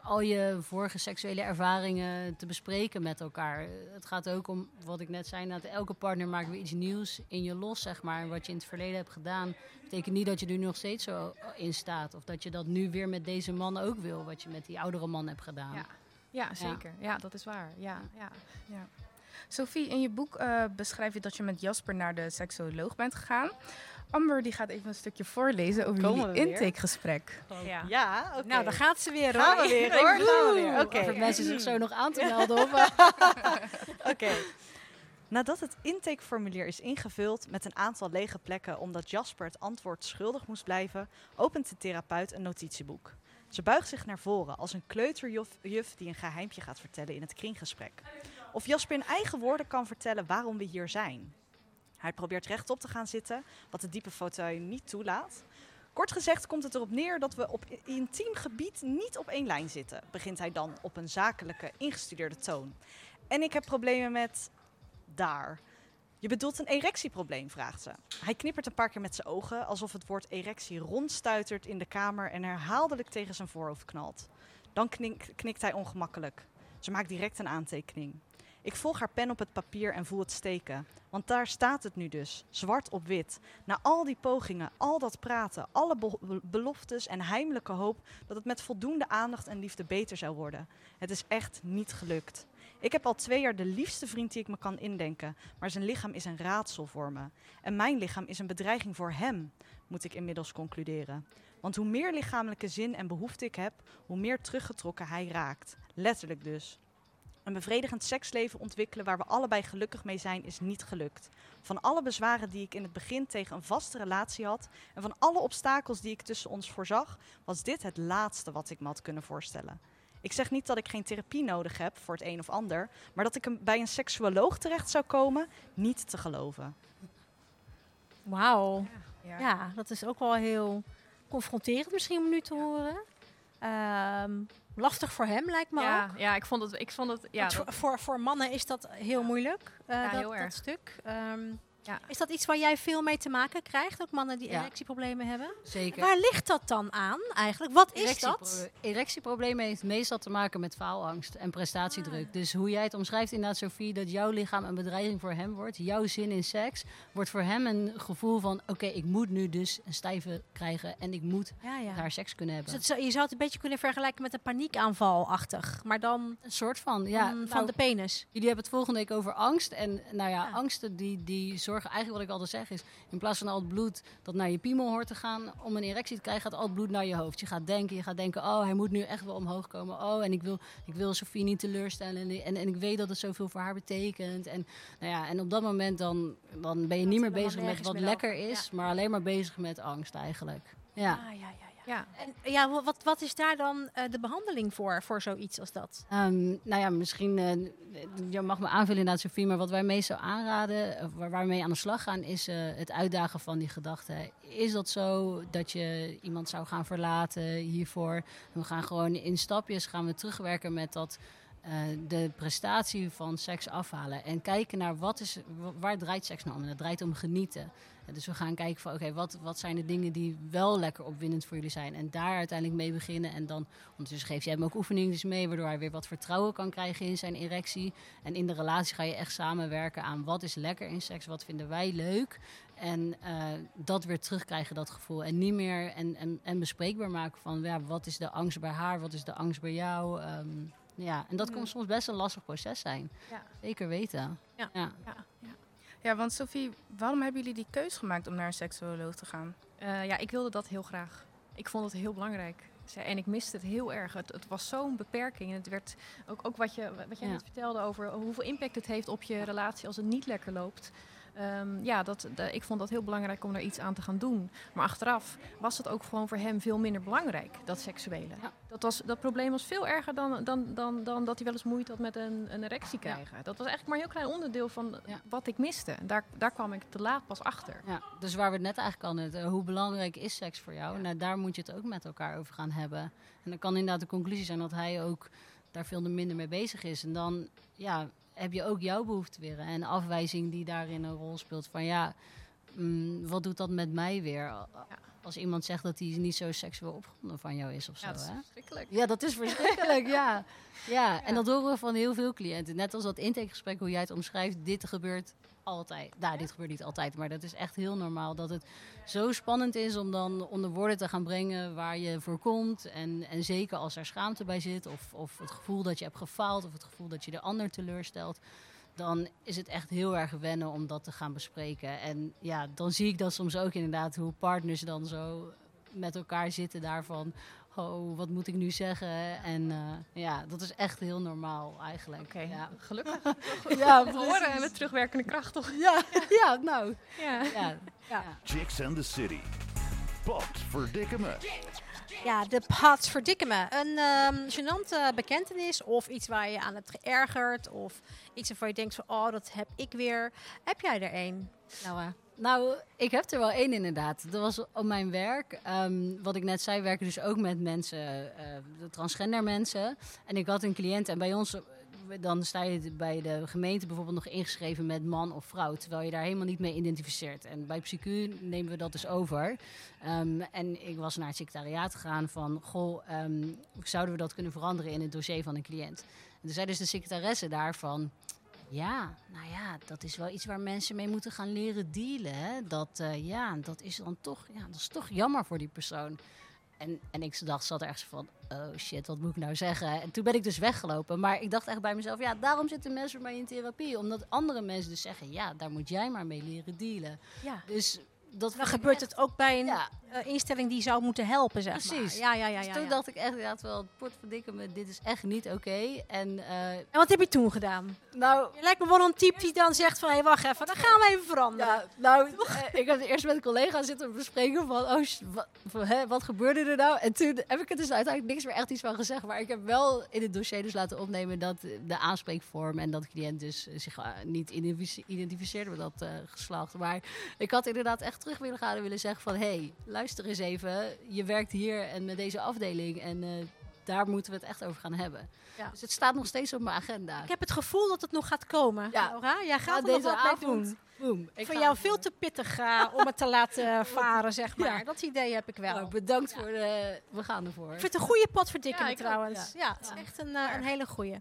al je vorige seksuele ervaringen te bespreken met elkaar. Het gaat ook om, wat ik net zei, dat elke partner maakt weer iets nieuws in je los, zeg maar. Wat je in het verleden hebt gedaan, betekent niet dat je er nu nog steeds zo in staat. Of dat je dat nu weer met deze man ook wil, wat je met die oudere man hebt gedaan. Ja, ja zeker. Ja. ja. dat is waar. Ja, ja. ja. Sophie, in je boek uh, beschrijf je dat je met Jasper naar de seksuoloog bent gegaan. Amber die gaat even een stukje voorlezen over jullie intakegesprek. Ja, ja okay. Nou, dan gaat ze weer hoor. Gaan we weer hoor. Gaan we weer. Oké. Okay. Of mensen zich zo nog aan te melden. Oké. Okay. Nadat het intakeformulier is ingevuld met een aantal lege plekken omdat Jasper het antwoord schuldig moest blijven, opent de therapeut een notitieboek. Ze buigt zich naar voren als een kleuterjuf die een geheimpje gaat vertellen in het kringgesprek. Of Jasper in eigen woorden kan vertellen waarom we hier zijn. Hij probeert rechtop te gaan zitten, wat de diepe fauteuil niet toelaat. Kort gezegd komt het erop neer dat we op intiem gebied niet op één lijn zitten, begint hij dan op een zakelijke, ingestudeerde toon. En ik heb problemen met daar. Je bedoelt een erectieprobleem, vraagt ze. Hij knippert een paar keer met zijn ogen, alsof het woord erectie rondstuitert in de kamer en herhaaldelijk tegen zijn voorhoofd knalt. Dan knik, knikt hij ongemakkelijk. Ze maakt direct een aantekening. Ik volg haar pen op het papier en voel het steken. Want daar staat het nu dus, zwart op wit. Na al die pogingen, al dat praten, alle be beloftes en heimelijke hoop dat het met voldoende aandacht en liefde beter zou worden. Het is echt niet gelukt. Ik heb al twee jaar de liefste vriend die ik me kan indenken, maar zijn lichaam is een raadsel voor me. En mijn lichaam is een bedreiging voor hem, moet ik inmiddels concluderen. Want hoe meer lichamelijke zin en behoefte ik heb, hoe meer teruggetrokken hij raakt. Letterlijk dus. Een bevredigend seksleven ontwikkelen waar we allebei gelukkig mee zijn, is niet gelukt. Van alle bezwaren die ik in het begin tegen een vaste relatie had en van alle obstakels die ik tussen ons voorzag, was dit het laatste wat ik me had kunnen voorstellen. Ik zeg niet dat ik geen therapie nodig heb voor het een of ander, maar dat ik een, bij een seksuoloog terecht zou komen, niet te geloven. Wauw. Ja, ja. ja, dat is ook wel heel confronterend misschien om nu te horen. Um, lastig voor hem, lijkt me ja, ook. Ja, ik vond het... Ik vond het ja, voor, voor, voor mannen is dat heel moeilijk, uh, ja, dat, heel erg. dat stuk. Um, Is dat iets waar jij veel mee te maken krijgt? Ook mannen die Ja. erectieproblemen hebben? Zeker. Waar ligt dat dan aan eigenlijk? Wat is dat? Erectieproblemen heeft meestal te maken met faalangst en prestatiedruk. Ah. Dus hoe jij het omschrijft inderdaad, Sophie, dat jouw lichaam een bedreiging voor hem wordt. Jouw zin in seks wordt voor hem een gevoel van... oké, ik moet nu dus een stijve krijgen en ik moet Ja, ja. daar seks kunnen Dus hebben. zou- je zou het een beetje kunnen vergelijken met een paniekaanval-achtig. Maar dan Een soort van, ja. van, van nou, de penis. Jullie hebben het volgende week over angst. En nou ja, Ja. angsten die, die zorgen eigenlijk wat ik altijd zeg is... in plaats van al het bloed dat naar je piemel hoort te gaan... om een erectie te krijgen, gaat al het bloed naar je hoofd. Je gaat denken, je gaat denken... oh, hij moet nu echt wel omhoog komen. Oh, en ik wil, ik wil Sofie niet teleurstellen. En, en, en ik weet dat het zoveel voor haar betekent. En, nou ja, en op dat moment dan, dan ben je niet meer bezig met wat lekker is... maar alleen maar bezig met angst eigenlijk. Ja. Ah, ja, ja. En ja, wa- wat, wat is daar dan eh, de behandeling voor, voor zoiets als dat? Ehm, nou ja, misschien, eh, je mag me aanvullen inderdaad, Sofie, maar wat wij meestal aanraden, waar we mee aan de slag gaan, is eh, het uitdagen van die gedachten. Is dat zo dat je iemand zou gaan verlaten hiervoor? We gaan gewoon in stapjes gaan we terugwerken met dat eh, de prestatie van seks afhalen. En kijken naar wat is, wa- waar draait seks nou om? Dat draait om genieten. Eh, Dus we gaan kijken van oké, wat, wat zijn de dingen die wel lekker opwindend voor jullie zijn? En daar uiteindelijk mee beginnen. En dan ondertussen geef je hem ook oefeningen mee, waardoor hij weer wat vertrouwen kan krijgen in zijn erectie. En in de relatie ga je echt samenwerken aan wat is lekker in seks, wat vinden wij leuk. En eh, dat weer terugkrijgen, dat gevoel. En niet meer en, en, en bespreekbaar maken van ja, wat is de angst bij haar, wat is de angst bij jou. Ehm, ja, en dat kan soms best een lastig proces zijn. Ja. Zeker weten. Ja. ja. Ja, want Sophie, waarom hebben jullie die keus gemaakt om naar een seksuoloog te gaan? Eh, ja, ik wilde dat heel graag. Ik vond het heel belangrijk. En ik miste het heel erg. Het, het was zo'n beperking. En het werd ook, ook wat, je, wat jij Ja. net vertelde over hoeveel impact het heeft op je relatie als het niet lekker loopt. Ehm, ja, dat, de- ik vond dat heel belangrijk om daar iets aan te gaan doen. Maar achteraf was het ook gewoon voor hem veel minder belangrijk, dat seksuele. Ja. Dat, was, dat probleem was veel erger dan, dan, dan, dan dat hij wel eens moeite had met een, een erectie Ja. krijgen. Dat was eigenlijk maar een heel klein onderdeel van Ja. wat ik miste. Daar, daar kwam ik te laat pas achter. Dus waar we het net eigenlijk al net, eh, hoe belangrijk is seks voor jou? Nou, daar moet je het ook met elkaar over gaan hebben. En dan kan inderdaad de conclusie zijn dat hij ook daar veel minder mee bezig is. En dan ja, heb je ook jouw behoefte weer. En afwijzing die daarin een rol speelt van ja, mm, wat doet dat met mij weer? Als iemand zegt dat hij niet zo seksueel opgewonden van jou is of zo. Ja, dat is hè? verschrikkelijk. Ja, dat is verschrikkelijk, ja. ja. En dat horen we van heel veel cliënten. Net als dat intakegesprek, hoe jij het omschrijft, dit gebeurt altijd. Nou, dit gebeurt niet altijd, maar dat is echt heel normaal. Dat het zo spannend is om dan onder woorden te gaan brengen waar je voor komt. En, en zeker als er schaamte bij zit, of, of het gevoel dat je hebt gefaald, of het gevoel dat je de ander teleurstelt. Dan is het echt heel erg wennen om dat te gaan bespreken. En ja, dan zie ik dat soms ook inderdaad hoe partners dan zo met elkaar zitten daarvan oh, wat moet ik nu zeggen? En eh, ja, dat is echt heel normaal eigenlijk. Oké, Ja. gelukkig. Ja, Te horen en met terugwerkende kracht toch? ja, ja, nou. Ja. Ja, ja. Chicks and the City. Pot verdikken me. Ja, de pat verdikken me. Een ehm gênante bekentenis of iets waar je aan hebt geërgerd of iets waarvan je denkt van, oh, dat heb ik weer. Heb jij er een? Nou, eh, nou, ik heb er wel één inderdaad. Dat was op mijn werk. Ehm, wat ik net zei, werken dus ook met mensen, eh, de transgender mensen. En ik had een cliënt en bij ons, dan sta je bij de gemeente bijvoorbeeld nog ingeschreven met man of vrouw. Terwijl je daar helemaal niet mee identificeert. En bij PsyQ nemen we dat dus over. Ehm, en ik was naar het secretariaat gegaan van, goh, ehm, zouden we dat kunnen veranderen in het dossier van een cliënt? En toen zei dus de secretaresse daarvan, ja, nou ja, dat is wel iets waar mensen mee moeten gaan leren dealen. Hè? Dat, eh, ja, dat is dan toch, ja, dat is toch jammer voor die persoon. En, en ik dacht, zat er echt zo van, oh shit, wat moet ik nou zeggen? En toen ben ik dus weggelopen. Maar ik dacht echt bij mezelf, ja, daarom zitten mensen bij mij in therapie. Omdat andere mensen dus zeggen, ja, daar moet jij maar mee leren dealen. Ja. Dus dat Dan gebeurt echt- het ook bij een Ja, eh, instelling die zou moeten helpen, zeg Precies. maar. Ja, ja, ja. dus ja, toen ja. dacht ik echt, inderdaad wel, potverdikke me, dit is echt niet oké. En eh, En wat heb je toen gedaan? nou, Je lijkt me wel een type die dan zegt van, hé, hey, wacht even, dan gaan we even veranderen. Ja, nou, eh, ik heb eerst met een collega zitten bespreken van, oh, wat, van, hè, wat gebeurde er nou? En toen heb ik er dus uiteindelijk niks meer echt iets van gezegd. Maar ik heb wel in het dossier dus laten opnemen dat de aanspreekvorm en dat de cliënt dus zich niet identifice- identificeerde met dat eh, geslacht. Maar ik had inderdaad echt terug willen gaan en willen zeggen van, hé, hey, luister eens even, je werkt hier en met deze afdeling en... eh, daar moeten we het echt over gaan hebben. Ja. Dus het staat nog steeds op mijn agenda. Ik heb het gevoel dat het nog gaat komen. Ja. Laura, jij gaat Ja, er nog deze wat mee doen. Boom. Ik voor ga jou veel te pittig eh, om het te laten varen, zeg maar. Ja. Dat idee heb ik wel. Nou, bedankt voor de... We gaan ervoor. Ik vind het een goede pot verdikken Ja, ik ook, trouwens. Ja, het is echt een, eh, een hele goede.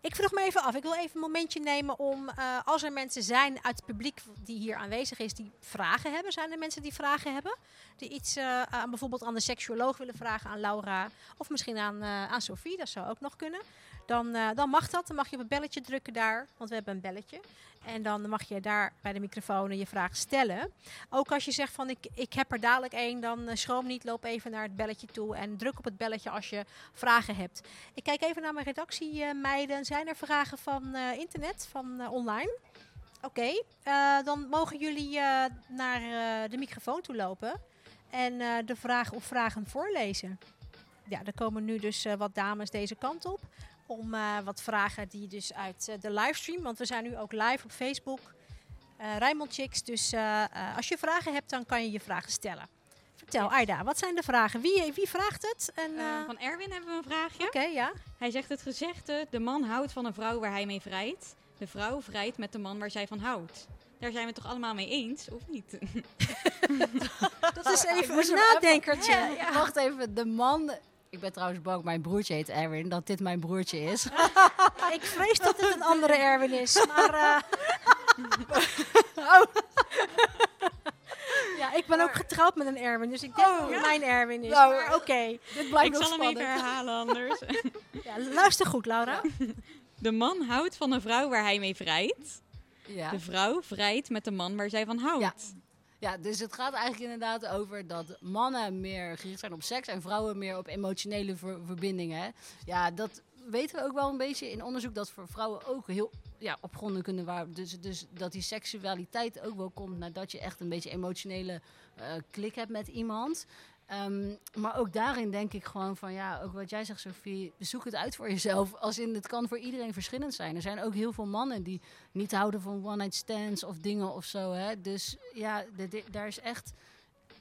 Ik vroeg me even af. Ik wil even een momentje nemen om, eh, als er mensen zijn uit het publiek die hier aanwezig is, die vragen hebben. Zijn er mensen die vragen hebben? Die iets eh, aan bijvoorbeeld aan de seksuoloog willen vragen, aan Laura. Of misschien aan, eh, aan Sophie, dat zou ook nog kunnen. Dan, eh, dan mag dat. Dan mag je op het belletje drukken daar, want we hebben een belletje. En dan mag je daar bij de microfoon je vraag stellen. Ook als je zegt van ik, ik heb er dadelijk één, dan eh, schroom niet, loop even naar het belletje toe en druk op het belletje als je vragen hebt. Ik kijk even naar mijn redactiemeiden. Zijn er vragen van eh, internet, van eh, online? Oké, eh, dan mogen jullie eh, naar eh, de microfoon toe lopen en eh, de vraag of vragen voorlezen. Ja, er komen nu dus eh, wat dames deze kant op. Om eh, wat vragen die dus uit eh, de livestream, want we zijn nu ook live op Facebook. eh Rijnmond Chicks, dus eh, eh, als je vragen hebt, dan kan je je vragen stellen. Vertel, Aida, wat zijn de vragen? Wie, wie vraagt het? En, van Erwin hebben we een vraagje. Oké, ja. Hij zegt het gezegde: de man houdt van een vrouw waar hij mee vrijt. De vrouw vrijt met de man waar zij van houdt. Daar zijn we het toch allemaal mee eens, of niet? Dat is even een nadenkertje. Ja, Wacht even, de man... Ik ben trouwens bang, mijn broertje heet Erwin, dat dit mijn broertje is. Ik vrees dat het een andere Erwin is, maar... eh, ja, ik ben ook getrouwd met een Erwin, dus ik denk dat het mijn Erwin is. Nou, Oké, dit blijft Ik nog zal hem even herhalen anders. ja, luister goed, Laura. De man houdt van een vrouw waar hij mee vrijt. Ja. De vrouw vrijt met de man waar zij van houdt. Ja. Ja, dus het gaat eigenlijk inderdaad over dat mannen meer gericht zijn op seks en vrouwen meer op emotionele ver- verbindingen. Ja, dat weten we ook wel een beetje in onderzoek dat voor vrouwen ook heel ja, op gronden kunnen waar. Dus, dus dat die seksualiteit ook wel komt nadat je echt een beetje emotionele eh, klik hebt met iemand. Ehm, maar ook daarin denk ik gewoon van ja, ook wat jij zegt, Sophie, zoek het uit voor jezelf. Als in het kan voor iedereen verschillend zijn. Er zijn ook heel veel mannen die niet houden van one-night stands of dingen of zo. Hè? Dus ja, daar is echt.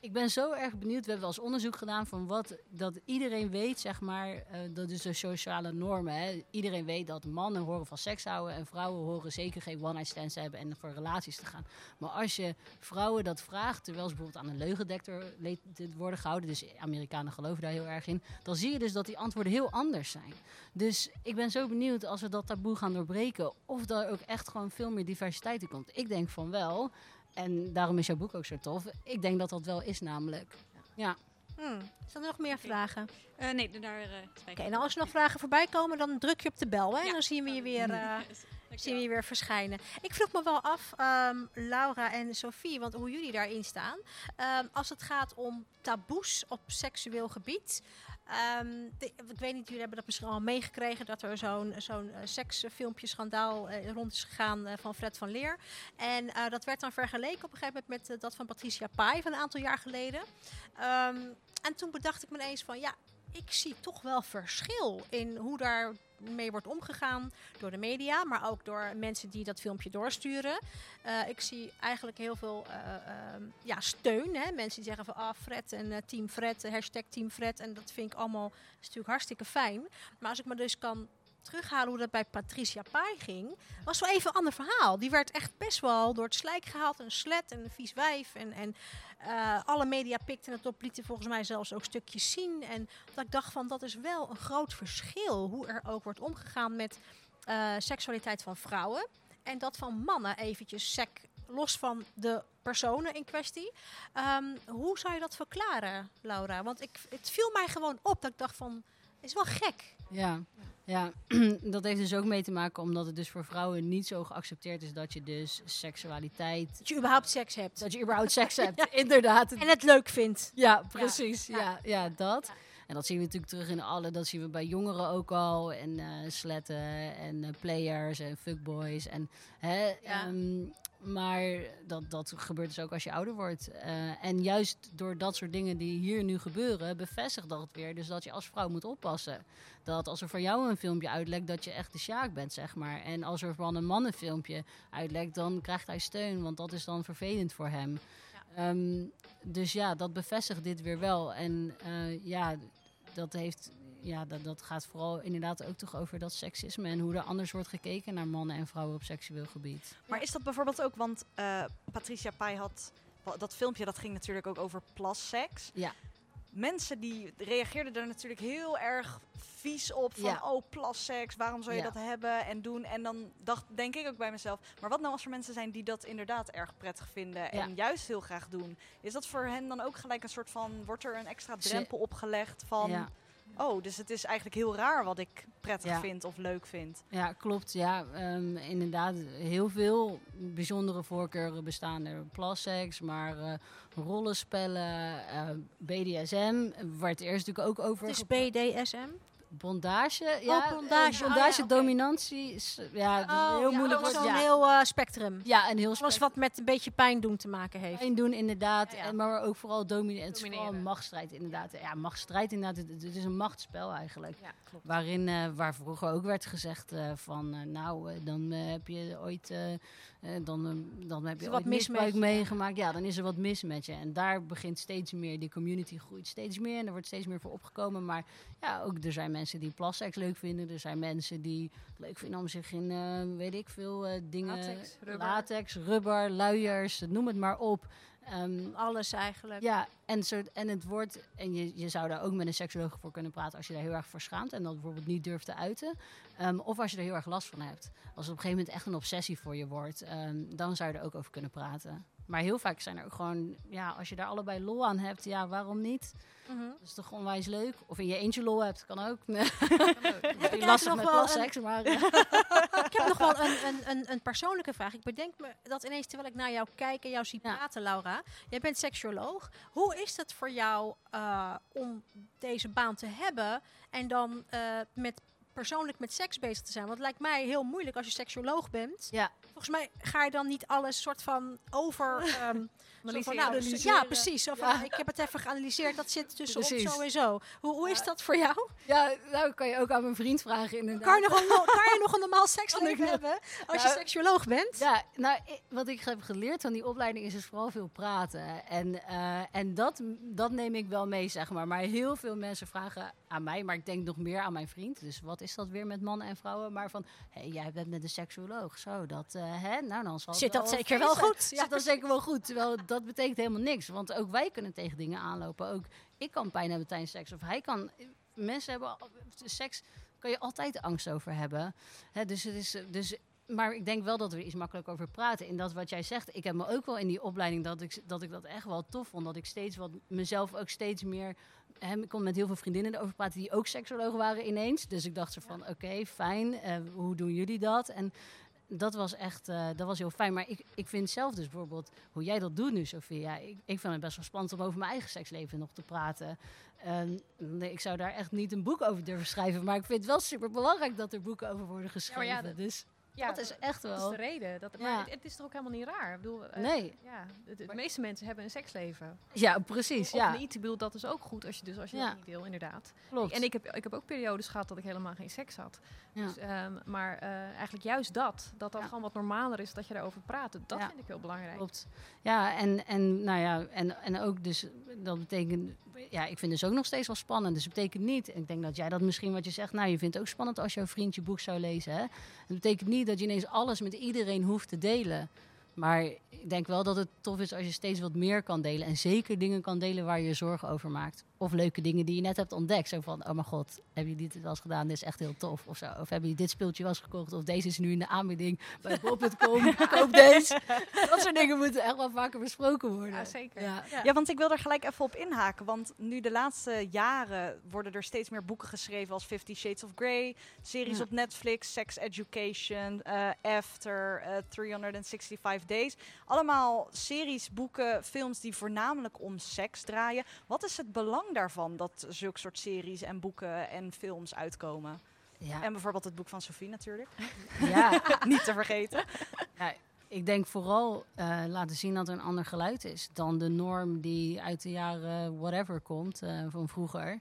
Ik ben zo erg benieuwd. We hebben wel eens onderzoek gedaan van wat dat iedereen weet, zeg maar. eh, dat is de sociale normen. Hè? Iedereen weet dat mannen horen van seks houden en vrouwen horen zeker geen one-night stands te hebben en voor relaties te gaan. Maar als je vrouwen dat vraagt, terwijl ze bijvoorbeeld aan een leugendetector le- dit worden gehouden, dus Amerikanen geloven daar heel erg in, dan zie je dus dat die antwoorden heel anders zijn. Dus ik ben zo benieuwd als we dat taboe gaan doorbreken, of er ook echt gewoon veel meer diversiteit in komt. Ik denk van wel. En daarom is jouw boek ook zo tof. Ik denk dat dat wel is, namelijk. Ja. Hmm. Zijn er nog meer vragen? Oké, Eh, nee, daar uh, nou als er nog vragen voorbij komen, dan druk je op de bel. Hè? En dan zien we je weer... zien we je weer verschijnen. Ik vroeg me wel af, ehm, Laura en Sophie, want hoe jullie daarin staan. Ehm, als het gaat om taboes op seksueel gebied. Ehm, ik weet niet, jullie hebben dat misschien al meegekregen dat er zo'n zo'n eh, seksfilmpje schandaal eh, rond is gegaan eh, van Fred van Leer. En dat werd dan vergeleken op een gegeven moment met dat van Patricia Pai van een aantal jaar geleden. En toen bedacht ik me ineens van ja, ik zie toch wel verschil in hoe daar mee wordt omgegaan door de media, maar ook door mensen die dat filmpje doorsturen. Eh, ik zie eigenlijk heel veel eh, ehm, ja, steun. Hè? Mensen die zeggen van ah, Fred en eh, Team Fred, hashtag Team Fred. En dat vind ik allemaal is natuurlijk hartstikke fijn. Maar als ik me dus kan terughalen hoe dat bij Patricia Pai ging, was wel even een ander verhaal. Die werd echt best wel door het slijk gehaald. Een slet en een vies wijf. En, en eh, alle media pikten het op, lieten volgens mij zelfs ook stukjes zien. En dat ik dacht van, dat is wel een groot verschil. Hoe er ook wordt omgegaan met eh, seksualiteit van vrouwen. En dat van mannen eventjes sec, los van de personen in kwestie. Ehm, hoe zou je dat verklaren, Laura? Want ik, het viel mij gewoon op dat ik dacht van, is wel gek. Ja, ja. dat heeft dus ook mee te maken omdat het dus voor vrouwen niet zo geaccepteerd is dat je dus seksualiteit... Dat je überhaupt seks hebt. Dat je überhaupt seks hebt, inderdaad. En het leuk vindt. Ja, precies. Ja, Ja. ja, dat. En dat zien we natuurlijk terug in alle, dat zien we bij jongeren ook al. En eh, sletten en eh, players en fuckboys. En, hè, Ja. ehm, maar dat, dat gebeurt dus ook als je ouder wordt. Eh, en juist door dat soort dingen die hier nu gebeuren, bevestigt dat weer. Dus dat je als vrouw moet oppassen. Dat als er voor jou een filmpje uitlekt, dat je echt de sjaak bent, zeg maar. En als er van een man een filmpje uitlekt, dan krijgt hij steun. Want dat is dan vervelend voor hem. Ehm, dus ja, dat bevestigt dit weer wel. En ja, dat heeft ja, dat, dat gaat vooral inderdaad ook toch over dat seksisme en hoe er anders wordt gekeken naar mannen en vrouwen op seksueel gebied. Maar is dat bijvoorbeeld ook, want eh, Patricia Pai had dat filmpje, dat ging natuurlijk ook over plasseks. Ja. Mensen die reageerden er natuurlijk heel erg vies op van, Ja. oh plasseks, waarom zou je Ja. dat hebben en doen? En dan dacht, denk ik ook bij mezelf, maar wat nou als er mensen zijn die dat inderdaad erg prettig vinden en Ja. juist heel graag doen? Is dat voor hen dan ook gelijk een soort van, wordt er een extra drempel opgelegd van, Ja. Oh, dus het is eigenlijk heel raar wat ik prettig Ja. vind of leuk vind? Ja, klopt. Ja, ehm, inderdaad. Heel veel bijzondere voorkeuren bestaan er. Plassex, maar eh, rollenspellen, eh, BDSM, waar het eerst natuurlijk ook over... Het is BDSM. Bondage, ja. bondage. eh, Oh, bondage, ja, dominantie. is- ja, dat is Oh, heel ja, moeilijk. dat is ja. heel eh, spectrum. ja, en heel Alles spek- wat met een beetje pijn doen te maken heeft. pijn doen, inderdaad. Ja, ja. En, maar ook vooral domineren. Het is vooral een machtsstrijd, inderdaad. Ja, machtsstrijd, inderdaad. Het, het is een machtsspel eigenlijk. Ja, klopt. Waarin, eh, waar vroeger ook werd gezegd eh, van, eh, nou, eh, dan eh, heb je ooit, eh, eh, dan, eh, dan heb je wat misbruik meegemaakt. Ja, dan is er wat mis met je. En daar begint steeds meer, die community groeit steeds meer en er wordt steeds meer voor opgekomen. Maar ja, ook er zijn mensen die plassex leuk vinden. Er zijn mensen die het leuk vinden om zich in, eh, weet ik veel, eh, dingen, Latex, rubber. latex, rubber, luiers, noem het maar op. Ehm, Alles eigenlijk. ja, en, soort, en het wordt. En je, je zou daar ook met een seksuoloog voor kunnen praten als je daar heel erg voor schaamt en dat bijvoorbeeld niet durft te uiten. Ehm, of als je er heel erg last van hebt. Als het op een gegeven moment echt een obsessie voor je wordt, ehm, dan zou je er ook over kunnen praten. Maar heel vaak zijn er ook gewoon, ja, als je daar allebei lol aan hebt, ja, waarom niet? Mhm. Dat is toch onwijs leuk? Of in je eentje lol hebt, kan ook. Heb ik lastig met wel plasseks, maar... eh, Ik heb nog wel een, een, een, een persoonlijke vraag. Ik bedenk me dat ineens terwijl ik naar jou kijk en jou zie Ja. praten, Laura. Jij bent seksuoloog. Hoe is het voor jou eh, om deze baan te hebben en dan eh, met persoonlijk met seks bezig te zijn? Want het lijkt mij heel moeilijk als je seksuoloog bent. Ja. Volgens mij ga je dan niet alles soort van over. zo van, nou, ja, precies. Zo van, Ja. Ik heb het even geanalyseerd. Dat zit tussen Precies. zo en zo. Hoe, hoe is Ja. dat voor jou? ja, nou kan je ook aan mijn vriend vragen inderdaad. Kan je nog een, kan je nog een normaal seksleven hebben als je seksuoloog bent? Ja, nou, wat ik heb geleerd van die opleiding is dus vooral veel praten. En, eh, en dat, dat neem ik wel mee, zeg maar. Maar heel veel mensen vragen aan mij, maar ik denk nog meer aan mijn vriend. Dus wat is dat weer met mannen en vrouwen? Maar van, hé, hey, jij bent met een seksuoloog. Zo, dat, eh, hè? Nou, dan zal Zit dat wel zeker wel goed? Zit dat zeker wel goed. Terwijl dat betekent helemaal niks. Want ook wij kunnen tegen dingen aanlopen. Ook ik kan pijn hebben tijdens seks. Of hij kan... Mensen hebben... Seks kan je altijd angst over hebben. Hè, dus het is... Dus maar ik denk wel dat we er iets makkelijker over praten. In dat wat jij zegt, ik heb me ook wel in die opleiding dat ik, dat ik dat echt wel tof vond. Dat ik steeds wat mezelf ook steeds meer. Hè, ik kon met heel veel vriendinnen erover praten die ook seksologen waren ineens. Dus ik dacht zo van oké, fijn. eh, hoe doen jullie dat? En dat was echt eh, dat was heel fijn. Maar ik, ik vind zelf dus bijvoorbeeld hoe jij dat doet nu, Sophia. Ik, ik vind het best wel spannend om over mijn eigen seksleven nog te praten. Ehm, nee, ik zou daar echt niet een boek over durven schrijven. Maar ik vind het wel super belangrijk dat er boeken over worden geschreven. ja, dat- dus Ja, dat is echt Dat is wel. de reden. Dat, Ja. Maar het, het is toch ook helemaal niet raar? Ik bedoel, eh, Nee. Ja, de, de meeste mensen hebben een seksleven. Ja, precies. Of Ja, niet. Ik bedoel, dat is ook goed als je, dus, als je Ja. dat niet wil, inderdaad. klopt. En ik heb, ik heb ook periodes gehad dat ik helemaal geen seks had. Ja. Dus, ehm, maar eh, eigenlijk juist dat, dat dat Ja. gewoon wat normaler is dat je daarover praat. Dat Ja. vind ik heel belangrijk. Klopt. Ja, en, en, nou ja, en, en ook dus, dat betekent, ja, ik vind dus ook nog steeds wel spannend. Dus het betekent niet, ik denk dat jij dat misschien wat je zegt, nou, je vindt het ook spannend als jouw vriend je boek zou lezen. Hè? Het betekent niet dat je ineens alles met iedereen hoeft te delen. Maar ik denk wel dat het tof is als je steeds wat meer kan delen. En zeker dingen kan delen waar je je zorgen over maakt. Of leuke dingen die je net hebt ontdekt. Zo van, oh mijn god, heb je dit wel eens gedaan? Dit is echt heel tof. Of zo. Of heb je dit speeltje wel eens gekocht? Of deze is nu in de aanbieding bij bol.com. Koop deze. Dat soort dingen moeten echt wel vaker besproken worden. Ja, zeker. Ja. Ja, want ik wil er gelijk even op inhaken. Want nu de laatste jaren worden er steeds meer boeken geschreven als Fifty Shades of Grey, series Ja. op Netflix, Sex Education, eh, After, eh, 365 Days. Allemaal series, boeken, films die voornamelijk om seks draaien. Wat is het belang daarvan dat zulke soort series en boeken en films uitkomen? Ja. En bijvoorbeeld het boek van Sophie natuurlijk. ja. Niet te vergeten. Ja, ik denk vooral eh, laten zien dat er een ander geluid is dan de norm die uit de jaren whatever komt eh, van vroeger.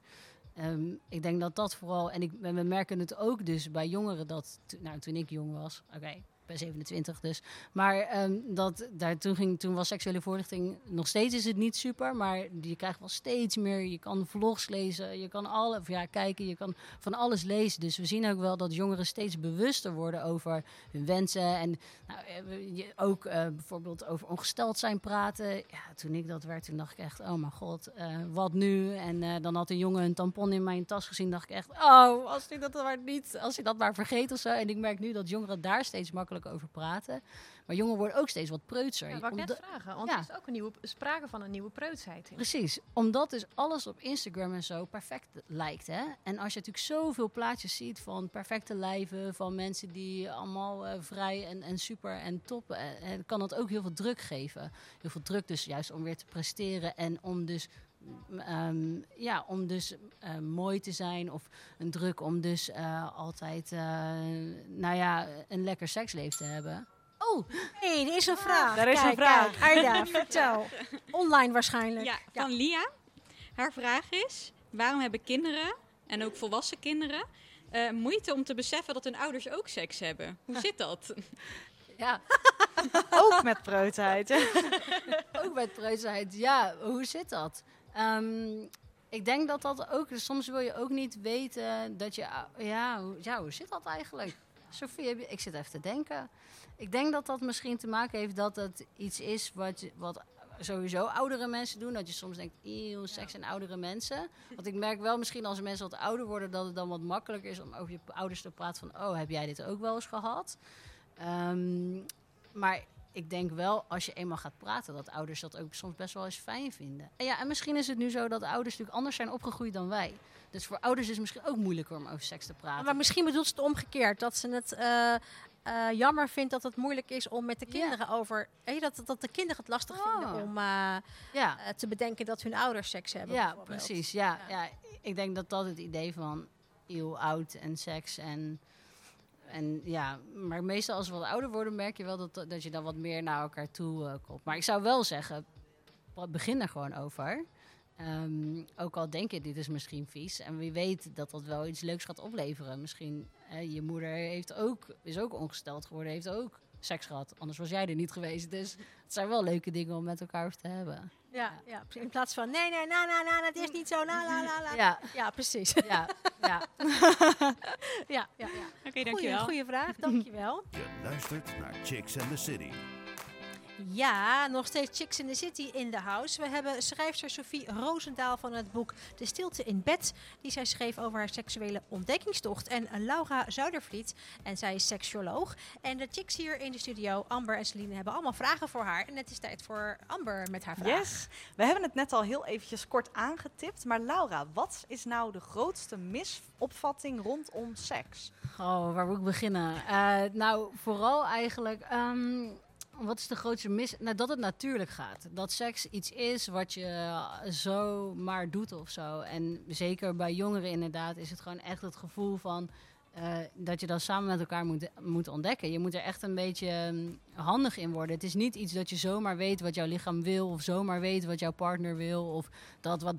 Ehm, ik denk dat dat vooral, en ik, we merken het ook dus bij jongeren dat, nou toen ik jong was, oké, ben 27 dus. Maar ehm, dat, daar, toen, ging, toen was seksuele voorlichting, nog steeds is het niet super, maar je krijgt wel steeds meer. Je kan vlogs lezen, je kan alle, ja, kijken, je kan van alles lezen. Dus we zien ook wel dat jongeren steeds bewuster worden over hun wensen. En nou, eh, je- ook eh, bijvoorbeeld over ongesteld zijn praten. Ja, toen ik dat werd, toen dacht ik echt, oh mijn god, eh, wat nu? En dan had een jongen een tampon in mijn tas gezien, dacht ik echt, oh, als hij dat maar niet, als hij dat maar vergeet of zo. En ik merk nu dat jongeren daar steeds makkelijker over praten. Maar jongeren worden ook steeds wat preutser. Ja, wou ik net vragen, want Ja. er is ook een nieuwe, sprake van een nieuwe preutsheid. in. Precies, omdat dus alles op Instagram en zo perfect lijkt. Hè? En als je natuurlijk zoveel plaatjes ziet van perfecte lijven, van mensen die allemaal eh, vrij en, en super en top, eh, en kan dat ook heel veel druk geven. Heel veel druk dus juist om weer te presteren en om dus, ehm, ja, om dus eh, mooi te zijn of een druk om dus eh, altijd, eh, nou ja, een lekker seksleven te hebben. Oh, hey, er is een vraag. er is een vraag. Kijk, vertel. Online waarschijnlijk. Ja, van Lia. Haar vraag is: waarom hebben kinderen en ook volwassen kinderen eh, moeite om te beseffen dat hun ouders ook seks hebben? Hoe zit dat? ja. Ook met preutheid. Ook met preutsheid. Ja, hoe zit dat? Ehm, ik denk dat dat ook... Soms wil je ook niet weten dat je... ou- Ja, hoe, ja, hoe zit dat eigenlijk? Je- ik zit even te denken. Ik denk dat dat misschien te maken heeft dat het iets is wat, wat sowieso oudere mensen doen. Dat je soms denkt, eeuw, seks en oudere mensen. Want ik merk wel misschien als mensen wat ouder worden... dat het dan wat makkelijker is om over je ouders te praten van... oh, heb jij dit ook wel eens gehad? Ehm, maar ik denk wel, als je eenmaal gaat praten, dat ouders dat ook soms best wel eens fijn vinden. En ja, en misschien is het nu zo dat ouders natuurlijk anders zijn opgegroeid dan wij. Dus voor ouders is het misschien ook moeilijker om over seks te praten. Maar misschien bedoelt ze het omgekeerd. Dat ze het eh, eh, jammer vindt dat het moeilijk is om met de kinderen over... Dat, dat de kinderen het lastig Oh. vinden om eh, ja, te bedenken dat hun ouders seks hebben. ja precies. Ja, Ja. ja. ik denk dat dat het idee van eeuw oud en seks en... En ja, maar meestal als we wat ouder worden, merk je wel dat, dat je dan wat meer naar elkaar toe eh, komt. Maar ik zou wel zeggen, begin er gewoon over. Ehm, ook al denk je, dit is misschien vies. En wie weet dat dat wel iets leuks gaat opleveren. Misschien, eh, je moeder heeft ook, is ook ongesteld geworden, heeft ook seks gehad. Anders was jij er niet geweest. Dus het zijn wel leuke dingen om met elkaar over te hebben. Ja, ja, in plaats van nee, nee, na, na, na, het is niet zo, na, na, na, na. Ja, Ja, precies. ja, ja. Ja, ja, ja. Oké, Goeie, dankjewel. goeie vraag, dankjewel. Je luistert naar Chicks and the City. Ja, nog steeds Chicks in the City in the house. We hebben schrijfster Sophie Roosendaal van het boek De Stilte in Bed. Die zij schreef over haar seksuele ontdekkingstocht. En Laura Zuidervliet. En zij is seksuoloog. En de chicks hier in de studio, Amber en Celine, hebben allemaal vragen voor haar. En het is tijd voor Amber met haar vraag. Yes. We hebben het net al heel eventjes kort aangetipt. Maar Laura, wat is nou de grootste misopvatting rondom seks? Oh, waar moet ik beginnen? Eh, nou, vooral eigenlijk. ehm, wat is de grootste mis? Nou, dat het natuurlijk gaat. Dat seks iets is wat je zo maar doet of zo. En zeker bij jongeren inderdaad is het gewoon echt het gevoel van... eh, dat je dat samen met elkaar moet, moet ontdekken. Je moet er echt een beetje ehm, handig in worden. Het is niet iets dat je zomaar weet wat jouw lichaam wil... of zomaar weet wat jouw partner wil... of dat wat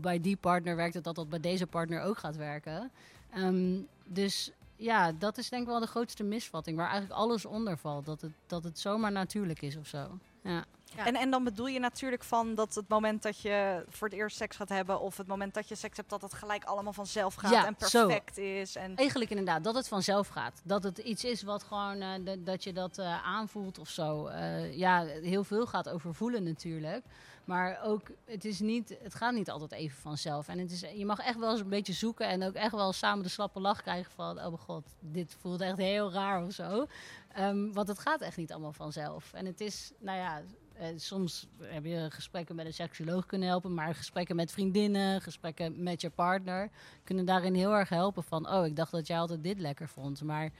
bij die partner werkt... dat dat, dat bij deze partner ook gaat werken. Ehm, dus ja, dat is denk ik wel de grootste misvatting. Waar eigenlijk alles onder valt. Dat het, dat het zomaar natuurlijk is of zo. Ja. Ja. En, en dan bedoel je natuurlijk van dat het moment dat je voor het eerst seks gaat hebben... of het moment dat je seks hebt, dat het gelijk allemaal vanzelf gaat Ja, en zo. perfect is. En Eigenlijk inderdaad, dat het vanzelf gaat. Dat het iets is wat gewoon, eh, dat- dat je dat eh, aanvoelt of zo. Eh, ja, heel veel gaat over voelen natuurlijk. Maar ook, het, is niet, het gaat niet altijd even vanzelf. En het is, je mag echt wel eens een beetje zoeken en ook echt wel samen de slappe lach krijgen van... oh mijn god, dit voelt echt heel raar of zo. Ehm, want het gaat echt niet allemaal vanzelf. En het is, nou ja, eh, soms heb je gesprekken met een seksuoloog kunnen helpen... maar gesprekken met vriendinnen, gesprekken met je partner... kunnen daarin heel erg helpen van... oh, ik dacht dat jij altijd dit lekker vond, maar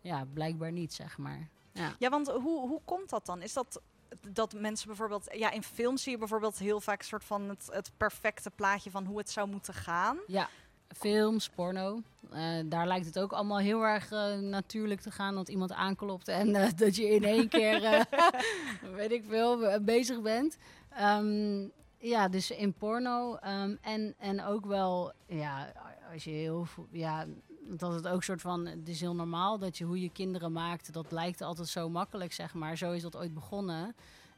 ja, blijkbaar niet, zeg maar. Ja. Ja, want hoe, hoe komt dat dan? Is dat dat mensen bijvoorbeeld... Ja, in films zie je bijvoorbeeld heel vaak een soort van het, het perfecte plaatje van hoe het zou moeten gaan. Ja, films, porno. Eh, daar lijkt het ook allemaal heel erg eh, natuurlijk te gaan dat iemand aanklopt en eh, dat je in één keer, weet ik veel, bezig bent. Ehm, ja, dus in porno ehm, en, en ook wel, ja, als je heel, ja, dat het ook soort van, het is heel normaal dat je hoe je kinderen maakt, dat lijkt altijd zo makkelijk, zeg maar. Zo is dat ooit begonnen.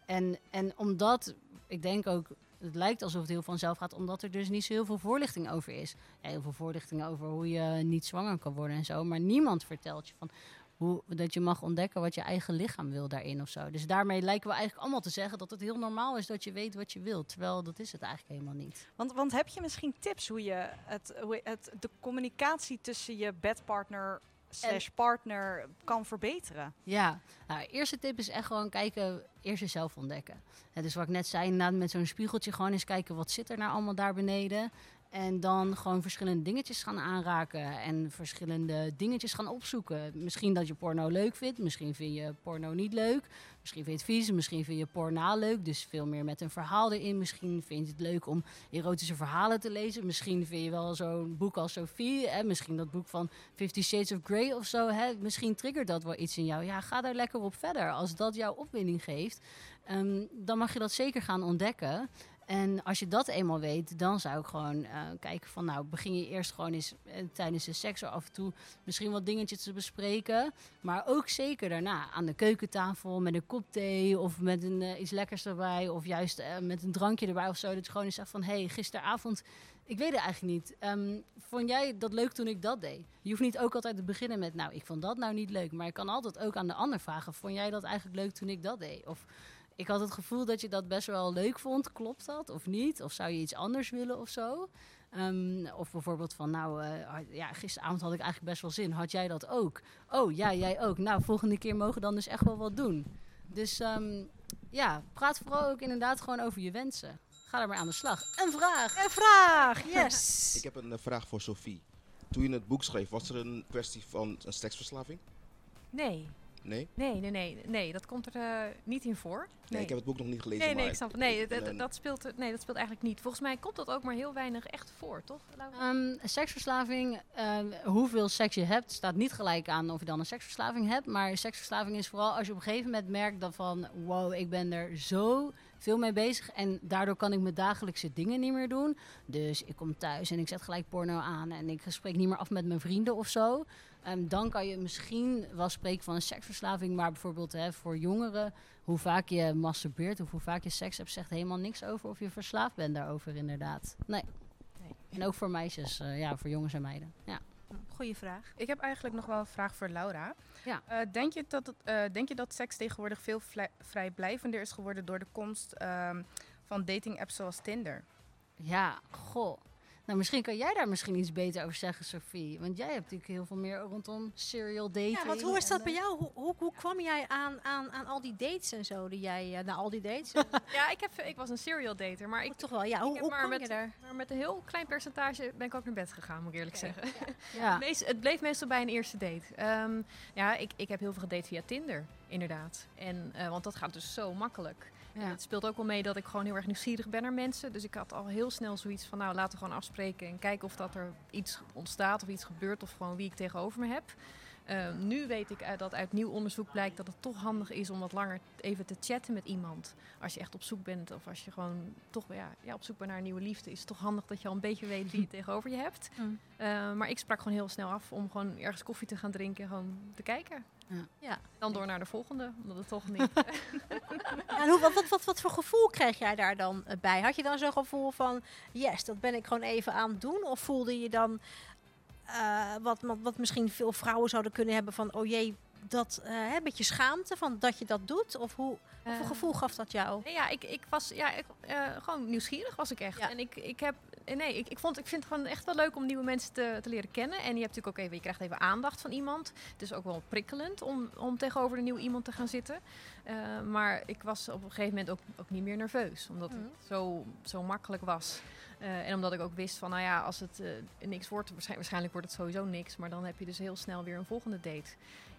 En, en omdat, ik denk ook, het lijkt alsof het heel vanzelf gaat, omdat er dus niet zo heel veel voorlichting over is. Heel veel voorlichting over hoe je niet zwanger kan worden en zo, maar niemand vertelt je van hoe, dat je mag ontdekken wat je eigen lichaam wil daarin of zo. Dus daarmee lijken we eigenlijk allemaal te zeggen dat het heel normaal is dat je weet wat je wilt, terwijl dat is het eigenlijk helemaal niet. Want, want heb je misschien tips hoe je, het, hoe het, de communicatie tussen je bedpartner slash partner kan verbeteren? Ja, nou, eerste tip is echt gewoon kijken, eerst jezelf ontdekken. Is wat ik net zei, inderdaad met zo'n spiegeltje gewoon eens kijken wat zit er nou allemaal daar beneden. En dan gewoon verschillende dingetjes gaan aanraken en verschillende dingetjes gaan opzoeken. Misschien dat je porno leuk vindt, misschien vind je porno niet leuk. Misschien vind je het vies, misschien vind je porna leuk, dus veel meer met een verhaal erin. Misschien vind je het leuk om erotische verhalen te lezen. Misschien vind je wel zo'n boek als Sophie, hè? misschien dat boek van Fifty Shades of Grey of zo. Hè? Misschien triggert dat wel iets in jou. Ja, ga daar lekker op verder. Als dat jouw opwinding geeft, ehm, dan mag je dat zeker gaan ontdekken. En als je dat eenmaal weet, dan zou ik gewoon eh, kijken van, nou, begin je eerst gewoon eens eh, tijdens de seks af en toe misschien wat dingetjes te bespreken. Maar ook zeker daarna aan de keukentafel met een kop thee of met een, eh, iets lekkers erbij. Of juist met een drankje erbij of zo. Dat je gewoon eens zegt van, hé, hey, gisteravond, ik weet het eigenlijk niet. Ehm, vond jij dat leuk toen ik dat deed? Je hoeft niet ook altijd te beginnen met, nou, ik vond dat nou niet leuk. Maar je kan altijd ook aan de ander vragen, vond jij dat eigenlijk leuk toen ik dat deed? Of ik had het gevoel dat je dat best wel leuk vond. Klopt dat of niet? Of zou je iets anders willen of zo? Ehm, of bijvoorbeeld van, nou, eh, ja, gisteravond had ik eigenlijk best wel zin. Had jij dat ook? Oh, ja, jij ook. Nou, volgende keer mogen we dan dus echt wel wat doen. Dus ehm, ja, praat vooral ook inderdaad gewoon over je wensen. Ga er maar aan de slag. Een vraag! Een vraag, yes. Ik heb een eh, vraag voor Sophie. Toen je het boek schreef, was er een kwestie van een seksverslaving? Nee, Nee? nee, nee, nee, nee, dat komt er eh, niet in voor. Nee, ik heb het boek nog niet gelezen. Nee, nee, maar ik snap het. Nee, dat, speelt, nee, dat speelt eigenlijk niet. Volgens mij komt dat ook maar heel weinig echt voor, toch? Ehm, seksverslaving, eh, hoeveel seks je hebt, staat niet gelijk aan of je dan een seksverslaving hebt. Maar seksverslaving is vooral als je op een gegeven moment merkt dat van, wow, ik ben er zo veel mee bezig en daardoor kan ik mijn dagelijkse dingen niet meer doen. Dus ik kom thuis en ik zet gelijk porno aan en ik spreek niet meer af met mijn vrienden of zo. Ehm, dan kan je misschien wel spreken van een seksverslaving, maar bijvoorbeeld hè, voor jongeren, hoe vaak je masturbeert of hoe vaak je seks hebt, zegt helemaal niks over of je verslaafd bent daarover inderdaad. Nee. Nee. En ook voor meisjes, eh, ja, voor jongens en meiden. Ja. Goeie vraag. Ik heb eigenlijk nog wel een vraag voor Laura. Ja. Eh, denk, je dat eh, denk je dat seks tegenwoordig veel vrijblijvender is geworden door de komst ehm, van dating apps zoals Tinder? ja, goh. Nou, misschien kan jij daar misschien iets beter over zeggen, Sophie. Want jij hebt natuurlijk heel veel meer rondom serial dating. Ja, want hoe is dat bij eh, jou? Hoe, hoe, hoe kwam jij aan, aan, aan al die dates en zo? Die jij, eh, nou, al die dates? Ja, ik, heb, ik was een serial dater, maar ik, ik toch wel, ja. Hoe, heb hoe maar kwam met- je daar? maar met een heel klein percentage ben ik ook naar bed gegaan, moet ik eerlijk zeggen. Ja. Meest- het bleef meestal bij een eerste date. Ehm, ja, ik, ik heb heel veel gedate via Tinder, inderdaad. En, eh, want dat gaat dus zo makkelijk. Ja. het speelt ook wel mee dat ik gewoon heel erg nieuwsgierig ben naar mensen. Dus ik had al heel snel zoiets van, nou, laten we gewoon afspreken en kijken of dat er iets ontstaat of iets gebeurt of gewoon wie ik tegenover me heb. Ehm, nu weet ik uit, dat uit nieuw onderzoek blijkt dat het toch handig is om wat langer even te chatten met iemand. Als je echt op zoek bent of als je gewoon toch ja, ja, op zoek bent naar een nieuwe liefde, is het toch handig dat je al een beetje weet wie je tegenover je hebt. Mm. Eh, maar ik sprak gewoon heel snel af om gewoon ergens koffie te gaan drinken en gewoon te kijken. Ja. Ja. Dan door naar de volgende, omdat het toch niet... Ja, en hoe, wat, wat, wat, wat voor gevoel kreeg jij daar dan eh, bij? Had je dan zo'n gevoel van, yes, dat ben ik gewoon even aan het doen? Of voelde je dan, eh, wat, wat, wat misschien veel vrouwen zouden kunnen hebben van, oh jee, dat, hè, een beetje schaamte van dat je dat doet? Of hoe, wat voor Eh, gevoel gaf dat jou? Nee, ja, ik, ik was ja, ik, eh, gewoon nieuwsgierig was ik echt. Ja. En ik, ik heb, eh, nee, ik, ik, vond, ik vind het gewoon echt wel leuk om nieuwe mensen te, te leren kennen. En je hebt natuurlijk ook even, je krijgt even aandacht van iemand. Het is ook wel prikkelend om, om tegenover een nieuw iemand te gaan zitten. Maar ik was op een gegeven moment ook, ook niet meer nerveus, omdat Mhm. het zo, zo makkelijk was. En omdat ik ook wist van, nou ja, als het niks wordt, waarschijn- waarschijnlijk wordt het sowieso niks. Maar dan heb je dus heel snel weer een volgende date.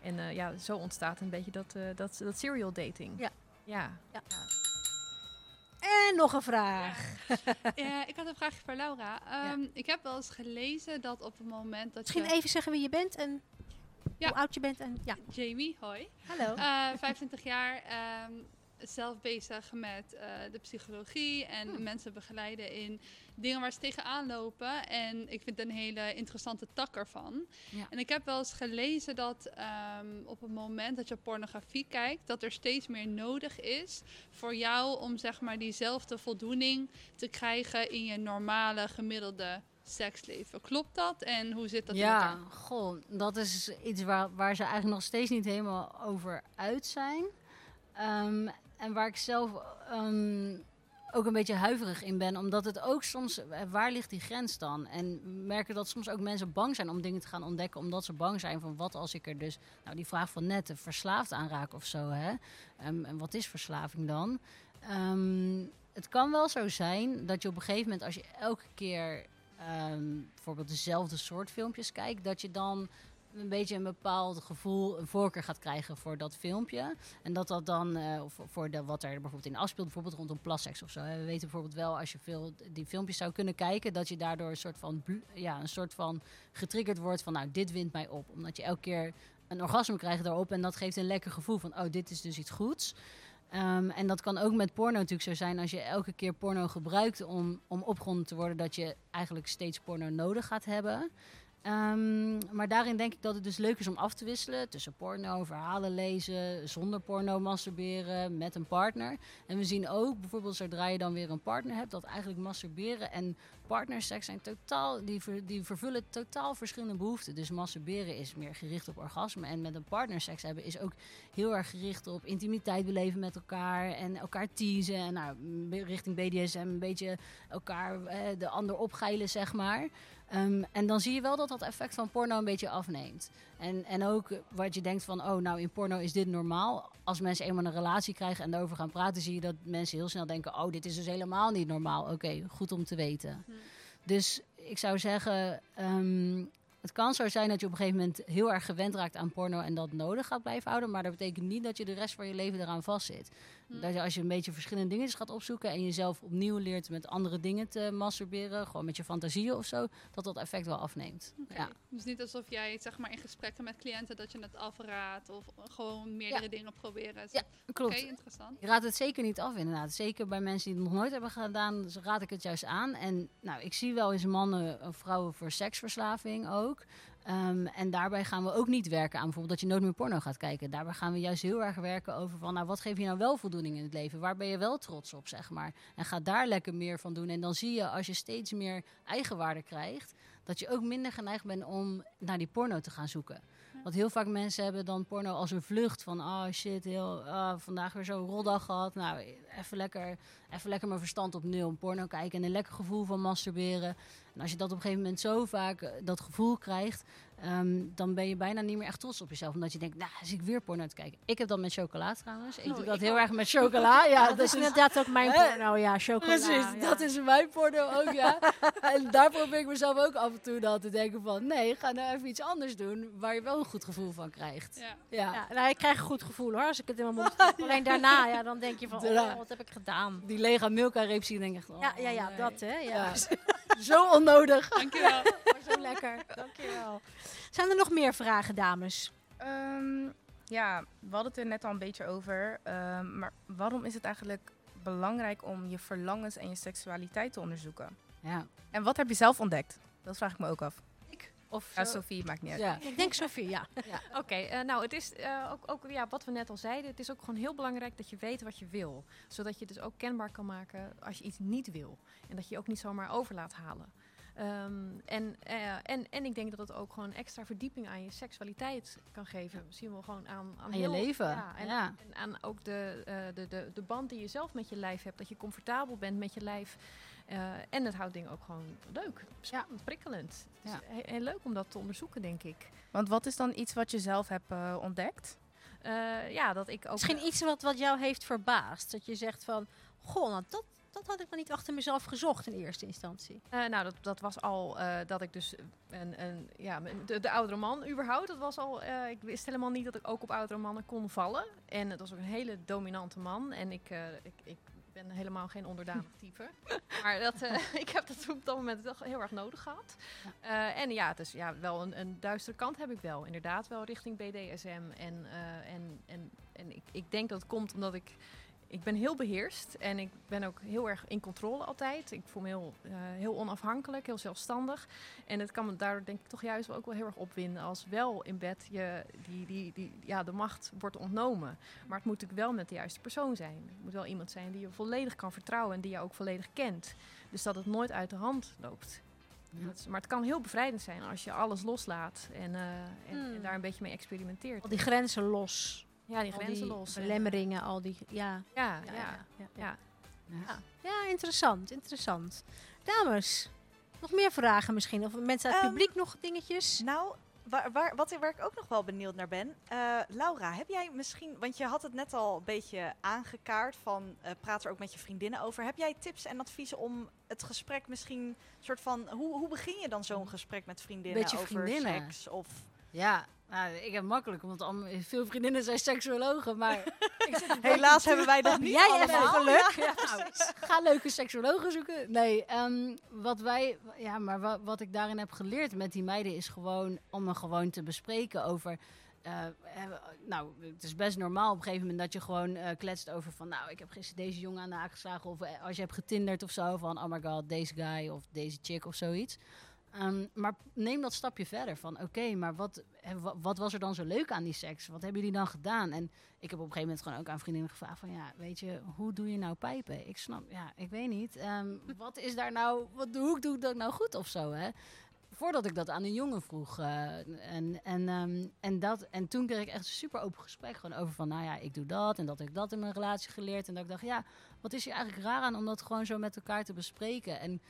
En eh, ja, zo ontstaat een beetje dat, eh, dat, dat serial dating. Ja. Ja. En nog een vraag. Ja, ik had een vraagje voor Laura. Ehm, Ik heb wel eens gelezen dat op het moment dat Misschien je... even zeggen wie je bent en Ja. hoe oud je bent. En, ja, Jamie, hoi. hallo. Eh 25 jaar, ehm, zelf bezig met eh, de psychologie en Hmm. mensen begeleiden in dingen waar ze tegenaan lopen. En ik vind het een hele interessante tak ervan. Ja. En ik heb wel eens gelezen dat ehm, op het moment dat je pornografie kijkt, dat er steeds meer nodig is voor jou om zeg maar diezelfde voldoening te krijgen in je normale gemiddelde seksleven. Klopt dat? En hoe zit dat in ja, elkaar? goh, dat is iets waar, waar ze eigenlijk nog steeds niet helemaal over uit zijn. Ehm, en waar ik zelf ehm, ook een beetje huiverig in ben, omdat het ook soms, eh, waar ligt die grens dan? En merken dat soms ook mensen bang zijn om dingen te gaan ontdekken, omdat ze bang zijn van wat als ik er dus, nou die vraag van net, eh, verslaafd aan raak of zo, hè? Ehm, en wat is verslaving dan? Ehm, het kan wel zo zijn dat je op een gegeven moment, als je elke keer bijvoorbeeld dezelfde soort filmpjes kijkt, dat je dan een beetje een bepaald gevoel, een voorkeur gaat krijgen voor dat filmpje. En dat dat dan, of voor wat er bijvoorbeeld in afspeelt, bijvoorbeeld rondom plasseks of zo. We weten bijvoorbeeld wel, als je veel die filmpjes zou kunnen kijken, dat je daardoor een soort van, ja, een soort van getriggerd wordt van, nou, dit wint mij op. Omdat je elke keer een orgasme krijgt daarop en dat geeft een lekker gevoel van, oh, dit is dus iets goeds. Ehm, en dat kan ook met porno natuurlijk zo zijn als je elke keer porno gebruikt om, om opgewonden te worden, dat je eigenlijk steeds porno nodig gaat hebben. Ehm, maar daarin denk ik dat het dus leuk is om af te wisselen tussen porno, verhalen lezen, zonder porno masturberen, met een partner. En we zien ook bijvoorbeeld zodra je dan weer een partner hebt, dat eigenlijk masturberen en partnerseks zijn totaal, die, die vervullen totaal verschillende behoeften. Dus masturberen is meer gericht op orgasme en met een partner seks hebben is ook heel erg gericht op intimiteit beleven met elkaar en elkaar teasen en nou, richting BDSM een beetje elkaar eh, de ander opgeilen zeg maar. Ehm, en dan zie je wel dat dat effect van porno een beetje afneemt. En, en ook wat je denkt van, oh nou in porno is dit normaal. Als mensen eenmaal een relatie krijgen en daarover gaan praten, zie je dat mensen heel snel denken, oh dit is dus helemaal niet normaal. Oké, goed om te weten. Dus ik zou zeggen, ehm, het kan zo zijn dat je op een gegeven moment heel erg gewend raakt aan porno en dat nodig gaat blijven houden. Maar dat betekent niet dat je de rest van je leven eraan vastzit. Dat je als je een beetje verschillende dingen gaat opzoeken en jezelf opnieuw leert met andere dingen te masturberen, gewoon met je fantasieën of zo, dat dat effect wel afneemt. Ja. Dus niet alsof jij zeg maar in gesprekken met cliënten dat je het afraadt of gewoon meerdere dingen proberen. Ja, klopt. Oké, interessant. Ik raad het zeker niet af, inderdaad. Zeker bij mensen die het nog nooit hebben gedaan, dus raad ik het juist aan. En nou, ik zie wel eens mannen of vrouwen voor seksverslaving ook. Ehm, en daarbij gaan we ook niet werken aan bijvoorbeeld dat je nooit meer porno gaat kijken. Daarbij gaan we juist heel erg werken over van, nou, wat geeft je nou wel voldoening in het leven? Waar ben je wel trots op, zeg maar? En ga daar lekker meer van doen. En dan zie je, als je steeds meer eigenwaarde krijgt, dat je ook minder geneigd bent om naar die porno te gaan zoeken. Want heel vaak mensen hebben dan porno als een vlucht van, oh shit, heel, ah, vandaag weer zo'n roldag gehad. Nou, even lekker, even lekker mijn verstand op nul, porno kijken en een lekker gevoel van masturberen. En als je dat op een gegeven moment zo vaak eh, dat gevoel krijgt, ehm, dan ben je bijna niet meer echt trots op jezelf. Omdat je denkt, nou, zie ik weer porno te kijken. Ik heb dat met chocola trouwens. Ik Oh, doe dat ik heel ook. erg met chocola. Ja, dat is inderdaad ook mijn porno, ja, chocola. Precies, ja. dat is mijn porno ook, ja. en daar probeer ik mezelf ook af en toe dan te denken van... nee, ga nou even iets anders doen waar je wel een goed gevoel van krijgt. Ja. Ja. Ja, nou, ik krijg een goed gevoel hoor, als ik het in mijn mond stop. Alleen daarna, ja, dan denk je van, oh, wat heb ik gedaan? Die Lega Milka reep zie je denk ik echt... oh, Ja, ja, ja, nee. dat hè. Ja. Zo onnodig. Dankjewel. Maar zo lekker. Dankjewel. Zijn er nog meer vragen, dames? Ehm, ja, we hadden het er net al een beetje over. ehm, maar waarom is het eigenlijk belangrijk om je verlangens en je seksualiteit te onderzoeken? Ja. En wat heb je zelf ontdekt? Dat vraag ik me ook af. Of Ja, zo- Sophie, maakt niet uit. Ja. Ik denk Sophie, ja. Oké, eh, nou het is eh, ook, ook ja, wat we net al zeiden. Het is ook gewoon heel belangrijk dat je weet wat je wil. Zodat je dus ook kenbaar kan maken als je iets niet wil. En dat je je ook niet zomaar over laat halen. Ehm, en, eh, en, en ik denk dat het ook gewoon extra verdieping aan je seksualiteit kan geven. Misschien wel gewoon aan, aan, Aan je leven, Ja, en, ja. en aan ook de, eh, de, de, de band die je zelf met je lijf hebt. Dat je comfortabel bent met je lijf. Eh, en het houdt dingen ook gewoon leuk, spannend, prikkelend. Het Ja. heel leuk om dat te onderzoeken, denk ik. Want wat is dan iets wat je zelf hebt eh, ontdekt? Eh, ja, dat ik ook. Misschien iets wat, wat jou heeft verbaasd. Dat je zegt van, goh, nou, dat, dat had ik maar niet achter mezelf gezocht in eerste instantie. Eh, nou, dat, dat was al eh, dat ik dus een, een, ja, de, de oudere man überhaupt. Dat was al, eh, ik wist helemaal niet dat ik ook op oudere mannen kon vallen. En het was ook een hele dominante man. En ik, eh, ik, ik ben helemaal geen onderdanig type. maar dat, eh, ik heb dat op dat moment toch heel erg nodig gehad. Eh, en ja, dus ja, wel een, een duistere kant heb ik wel. Inderdaad, wel richting BDSM. En, eh, en, en, en ik, ik denk dat het komt omdat ik ik ben heel beheerst en ik ben ook heel erg in controle altijd. Ik voel me heel, eh, heel onafhankelijk, heel zelfstandig. En het kan me daardoor denk ik toch juist wel ook wel heel erg opwinden als wel in bed je die, die, die, ja, de macht wordt ontnomen. Maar het moet natuurlijk wel met de juiste persoon zijn. Het moet wel iemand zijn die je volledig kan vertrouwen en die je ook volledig kent. Dus dat het nooit uit de hand loopt. Dat maar het kan heel bevrijdend zijn als je alles loslaat en, eh, en, en Hmm. daar een beetje mee experimenteert. Al die grenzen los. Ja, die grenzen los. belemmeringen, al die... Ja, eh, Ja, ja, ja, ja, ja, ja. ja. Ja. Ja, interessant, interessant. Dames, nog meer vragen misschien? Of mensen uit het Ehm, publiek nog dingetjes? Nou, waar, waar, wat, waar ik ook nog wel benieuwd naar ben. eh, Laura, heb jij misschien, want je had het net al een beetje aangekaart van eh, praat er ook met je vriendinnen over. Heb jij tips en adviezen om het gesprek misschien soort van, hoe, hoe begin je dan zo'n gesprek met vriendinnen Beetje over vriendinnen. seks? Of, Ja, nou, ik heb makkelijk, want allemaal, veel vriendinnen zijn seksuologen, maar ik zit een helaas hebben wij dat niet Jij allemaal. even geluk. Ja, nou, ga leuke seksologen zoeken. Nee, ehm, wat wij, ja, maar wa- wat ik daarin heb geleerd met die meiden is gewoon om me gewoon te bespreken over. eh, eh, nou, het is best normaal op een gegeven moment dat je gewoon eh, kletst over van, nou, ik heb gisteren deze jongen aan de haak geslagen. Of als je hebt getinderd of zo, van, oh my god, deze guy of deze chick of zoiets. Ehm, maar neem dat stapje verder van, oké, maar wat, wa- wat was er dan zo leuk aan die seks? Wat hebben jullie dan gedaan? En ik heb op een gegeven moment gewoon ook aan vriendinnen gevraagd van, ja, weet je, hoe doe je nou pijpen? Ik snap, ja, ik weet niet. Ehm, wat is daar nou, wat, doe- hoe doe ik dat nou goed of zo, hè? Voordat ik dat aan een jongen vroeg. eh, en, en, ehm, en, dat, en toen kreeg ik echt een super open gesprek gewoon over van, nou ja, ik doe dat en dat ik dat in mijn relatie geleerd. En dat ik dacht, ja, wat is hier eigenlijk raar aan om dat gewoon zo met elkaar te bespreken? En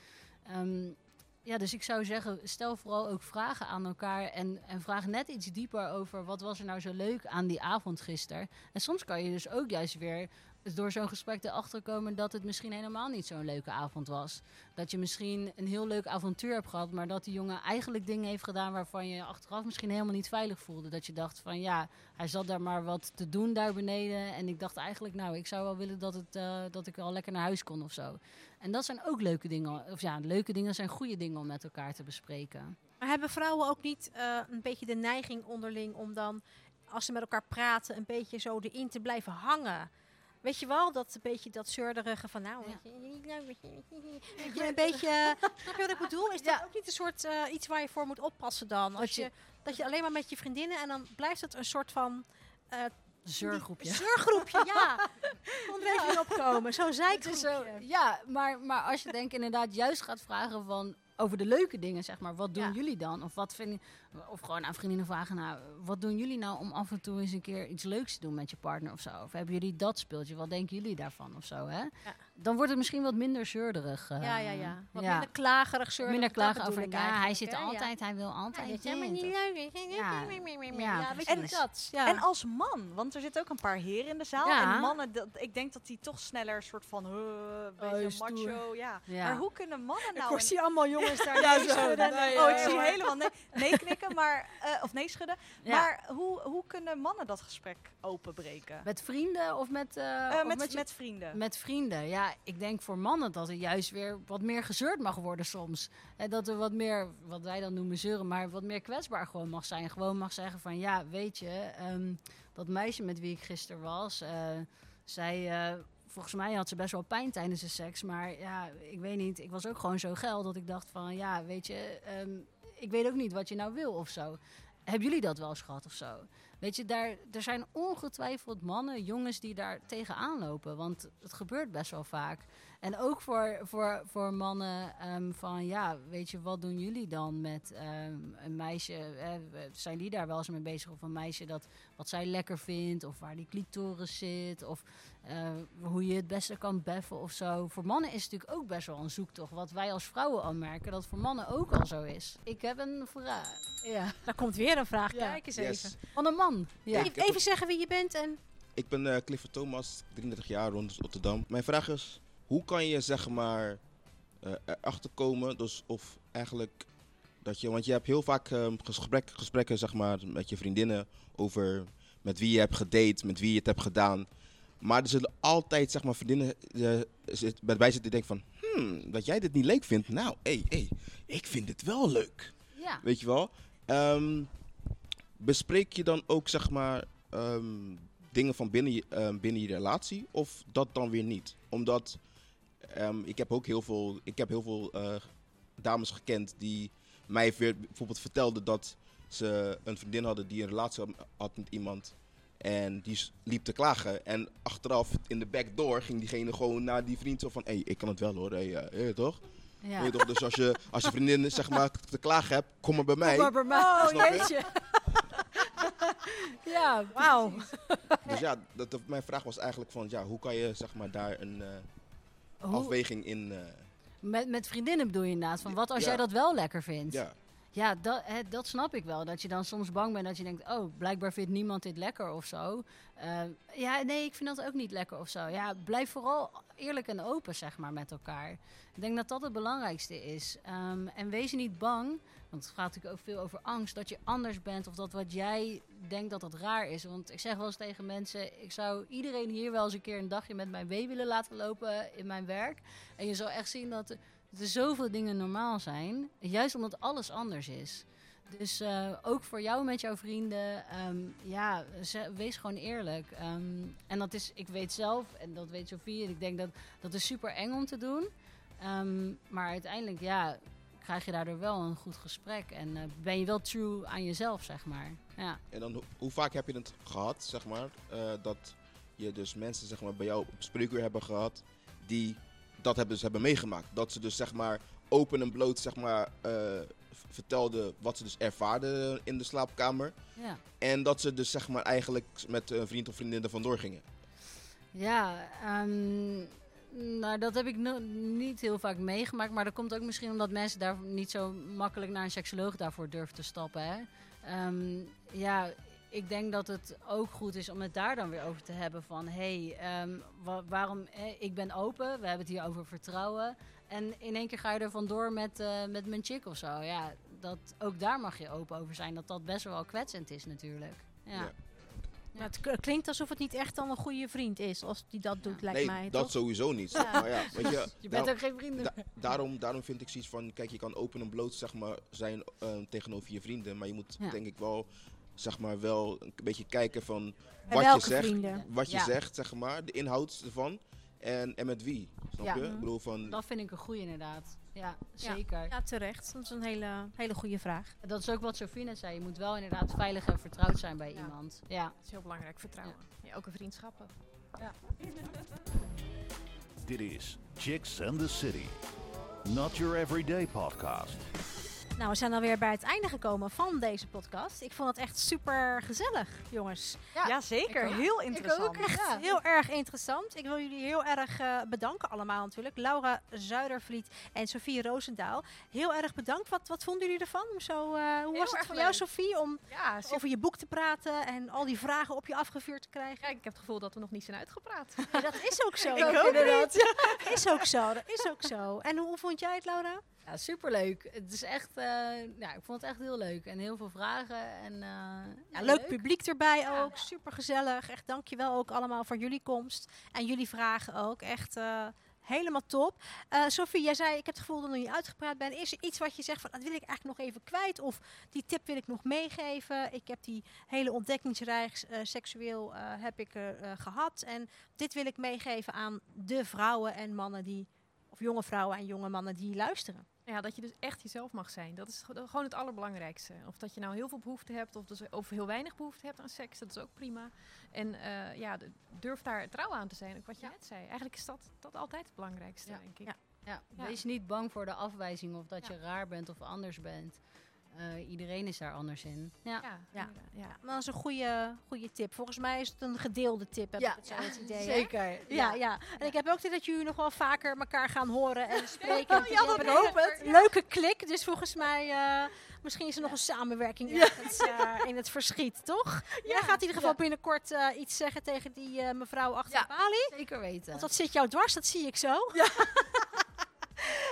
ja, dus ik zou zeggen, stel vooral ook vragen aan elkaar en, en vraag net iets dieper over wat was er nou zo leuk aan die avond gisteren. En soms kan je dus ook juist weer door zo'n gesprek erachter komen dat het misschien helemaal niet zo'n leuke avond was. Dat je misschien een heel leuk avontuur hebt gehad, maar dat die jongen eigenlijk dingen heeft gedaan waarvan je achteraf misschien helemaal niet veilig voelde. Dat je dacht van ja, hij zat daar maar wat te doen daar beneden. En ik dacht eigenlijk, nou, ik zou wel willen dat, het, eh, dat ik wel lekker naar huis kon of zo. En dat zijn ook leuke dingen. Of ja, leuke dingen zijn goede dingen om met elkaar te bespreken. Maar hebben vrouwen ook niet eh, een beetje de neiging onderling om dan, als ze met elkaar praten, een beetje zo erin te blijven hangen? Weet je wel, dat een beetje dat zeurderige van nou, weet je, nou, weet je, weet je, een beetje, snap je wat ik bedoel? Is dat ook niet een soort eh, iets waar je voor moet oppassen dan? Als je- dat je alleen maar met je vriendinnen en dan blijft het een soort van eh, Zeurgroepje. zeurgroepje, ja. Kon er even opkomen, zo'n zijkgroepje. zo, ja, maar, maar als je denk inderdaad juist gaat vragen van over de leuke dingen, zeg maar, wat doen Ja. jullie dan? Of wat vinden, of gewoon aan vriendinnen vragen, nou, wat doen jullie nou om af en toe eens een keer iets leuks te doen met je partner of zo? Of hebben jullie dat speeltje? Wat denken jullie daarvan of zo? Hè? Dan wordt het misschien wat minder zeurderig. eh, Ja, ja, ja. Wat ja. minder klagerig, zeurderig. Minder klagen over, ik ja, hij zit ja. altijd, hij wil altijd. Ja, dat is helemaal dit. niet leuk. Ja. Ja, Ja, weet je precies. dat? Ja. En als man, want er zitten ook een paar heren in de zaal. Ja. En mannen, dat, ik denk dat die toch sneller een soort van, uh, een beetje stoer. macho. Ja. Ja. Maar hoe kunnen mannen ik nou... een- zie allemaal jongens daar Ja, zo. oh, ik zie helemaal nee, nee maar, eh, of nee schudden. Ja. Maar hoe, hoe kunnen mannen dat gesprek openbreken? Met vrienden of met, eh, Eh, of met, met, je- met vrienden. Met vrienden, ja. Ik denk voor mannen dat er juist weer wat meer gezeurd mag worden soms. En dat er wat meer, wat wij dan noemen zeuren, maar wat meer kwetsbaar gewoon mag zijn. Gewoon mag zeggen van, ja, weet je, ehm, dat meisje met wie ik gisteren was, zij... Volgens mij had ze best wel pijn tijdens de seks. Maar ja, ik weet niet. Ik was ook gewoon zo geil dat ik dacht van... Ja, weet je, ehm, ik weet ook niet wat je nou wil of zo. Hebben jullie dat wel eens gehad of zo? Weet je, daar, er zijn ongetwijfeld mannen, jongens die daar tegenaan lopen. Want het gebeurt best wel vaak. En ook voor, voor, voor mannen ehm, van, ja, weet je, wat doen jullie dan met ehm, een meisje? eh, zijn die daar wel eens mee bezig? Of een meisje dat wat zij lekker vindt? Of waar die clitoris zit? Of eh, hoe je het beste kan beffen of zo. Voor mannen is het natuurlijk ook best wel een zoektocht. Wat wij als vrouwen al merken, dat voor mannen ook al zo is. Ik heb een vraag. Ja. Daar komt weer een vraag. Ja. Kijk eens Yes. even. Van een man. Ja. Even, even zeggen wie je bent en... Ik ben eh, Clifford Thomas, 33 jaar, rond Rotterdam. Mijn vraag is, hoe kan je zeg maar eh, erachter komen, dus of eigenlijk dat je, want je hebt heel vaak ehm, gesprek, gesprekken zeg maar met je vriendinnen over met wie je hebt gedate, met wie je het hebt gedaan. Maar er zullen altijd zeg maar vriendinnen eh, zit, bij zitten die denken van, hmm, dat jij dit niet leuk vindt, nou, hé, hey, hey, ik vind het wel leuk. Ja. Weet je wel? Ehm, bespreek je dan ook, zeg maar, ehm, dingen van binnen je, binnen je relatie of dat dan weer niet? Omdat ehm, ik heb ook heel veel, ik heb heel veel eh, dames gekend die mij weer bijvoorbeeld vertelden dat ze een vriendin hadden die een relatie had- met iemand. En die liep te klagen. En achteraf in de backdoor ging diegene gewoon naar die vriend zo van... Hé, hey, ik kan het wel hoor, hey, eh, eh, toch? Ja. Toch? Dus als je, als je vriendin zeg maar, te klagen hebt, kom maar bij mij. Kom maar bij mij. Oh, jeetje. Ja, Wauw. Dus ja, dat, dat- mijn vraag was eigenlijk van... Ja, hoe kan je zeg maar, daar een eh, Hoe- afweging in... eh, met, met vriendinnen bedoel je inderdaad. Van wat als Ja. jij dat wel lekker vindt? ja. Ja, dat, hè, dat snap ik wel. Dat je dan soms bang bent dat je denkt, oh, blijkbaar vindt niemand dit lekker of zo. Eh, ja, nee, ik vind dat ook niet lekker of zo. Ja, blijf vooral eerlijk en open, zeg maar, met elkaar. Ik denk dat dat het belangrijkste is. Ehm, en wees niet bang, want het gaat natuurlijk ook veel over angst, dat je anders bent of dat wat jij denkt dat het raar is. Want ik zeg wel eens tegen mensen, ik zou iedereen hier wel eens een keer een dagje met mij mee willen laten lopen in mijn werk. En je zal echt zien dat er, dat zoveel dingen normaal zijn, juist omdat alles anders is. Dus eh, ook voor jou met jouw vrienden, ehm, ja, wees gewoon eerlijk. Ehm, en dat is, ik weet zelf, en dat weet Sofie, en ik denk dat dat is super eng om te doen. Ehm, maar uiteindelijk, ja, krijg je daardoor wel een goed gesprek. En eh, ben je wel true aan jezelf, zeg maar. Ja. En dan, ho- hoe vaak heb je het gehad, zeg maar, eh, dat je dus mensen zeg maar, bij jou op spreekuur hebben gehad die dat hebben, dus hebben meegemaakt? Dat ze dus zeg maar open en bloot zeg maar, eh, vertelden wat ze dus ervaarden in de slaapkamer. ja. En dat ze dus zeg maar eigenlijk met een vriend of vriendin er vandoor gingen. Ja, ehm, nou dat heb ik niet heel vaak meegemaakt. Maar dat komt ook misschien omdat mensen daar niet zo makkelijk naar een seksoloog daarvoor durven te stappen. Hè? Ehm, ja, ik denk dat het ook goed is om het daar dan weer over te hebben van... hé, hey, ehm, wa- waarom... ik ben open, we hebben het hier over vertrouwen. En in één keer ga je er vandoor met, eh, met mijn chick of zo. Ja, dat, ook daar mag je open over zijn. Dat dat best wel kwetsend is natuurlijk. Ja. Maar het klinkt alsof het niet echt dan een goede vriend is als die dat doet, lijkt nee, mij. dat toch? sowieso niet. Ja. Maar ja, weet je, Je bent daarom- ook geen vrienden da- daarom, daarom vind ik zoiets van, kijk, je kan open en bloot zeg maar, zijn eh, tegenover je vrienden. Maar je moet Ja. denk ik wel, zeg maar, wel een beetje kijken van wat welke je zegt. vrienden? wat je Ja. zegt, zeg maar, de inhoud ervan en, en met wie. Snap Ja. je? Mhm. Ik bedoel van, Dat vind ik een goede inderdaad. Ja, Ja. zeker. Ja, terecht. Dat is een hele, hele goede vraag. Dat is ook wat Sofie net zei. Je moet wel inderdaad veilig en vertrouwd zijn bij Ja. iemand. Ja. Dat is heel belangrijk, vertrouwen. Ja. ook in vriendschappen. Dit is Chicks and the City. Not your everyday podcast. Nou, we zijn alweer bij het einde gekomen van deze podcast. Ik vond het echt super gezellig, jongens. Ja, zeker. ik ook. Heel Ik interessant. ook echt Ja. heel erg interessant. Ik wil jullie heel erg eh, bedanken allemaal natuurlijk. Laura Zuidervliet en Sofie Roosendaal. Heel erg bedankt. Wat, wat vonden jullie ervan? Om Zo, eh, hoe was het voor jou. Sofie, om Ja, over je boek te praten en al die vragen op je afgevuurd te krijgen? Ja, ik heb het gevoel dat we nog niet zijn uitgepraat. Ja, dat is ook zo. Ik ook inderdaad. Is ook zo. Dat is ook zo. En hoe vond jij het, Laura? Ja, superleuk. Het is echt, eh, ja, ik vond het echt heel leuk. En heel veel vragen. En, eh, Ja, ja, leuk publiek erbij ook. Super gezellig. Echt dankjewel ook allemaal voor jullie komst. En jullie vragen ook. Echt eh, helemaal top. Sophie, jij zei, ik heb het gevoel dat ik nog niet uitgepraat ben. Is er iets wat je zegt van, dat wil ik eigenlijk nog even kwijt? Of die tip wil ik nog meegeven? Ik heb die hele ontdekkingsreis seksueel heb ik, eh, eh, gehad. En dit wil ik meegeven aan de vrouwen en mannen die... Of jonge vrouwen en jonge mannen die luisteren. Ja, dat je dus echt jezelf mag zijn. Dat is gewoon het allerbelangrijkste. Of dat je nou heel veel behoefte hebt of, dus, of heel weinig behoefte hebt aan seks, dat is ook prima. En eh, ja, durf daar trouw aan te zijn, ook wat je net zei. Eigenlijk is dat, dat altijd het belangrijkste, Ja. denk ik. Ja. Ja, Ja. Wees niet bang voor de afwijzing of dat Ja. je raar bent of anders bent. Eh, iedereen is daar anders in. Ja. Ja, Ja. ja. Ja, maar dat is een goede, goede tip. Volgens mij is het een gedeelde tip, heb ik het zo het idee. hè? zeker. Ja, ja. En ik heb ook idee dat jullie nog wel vaker elkaar gaan horen en spreken. Ja, dat hoop een het. Leuke klik. Dus volgens mij, eh, misschien is er nog een samenwerking ergens, eh, in het verschiet, toch? Jij gaat in ieder geval binnenkort iets zeggen tegen die eh, mevrouw achter Ja. de balie. Zeker weten. Want dat zit jou dwars, dat zie ik zo.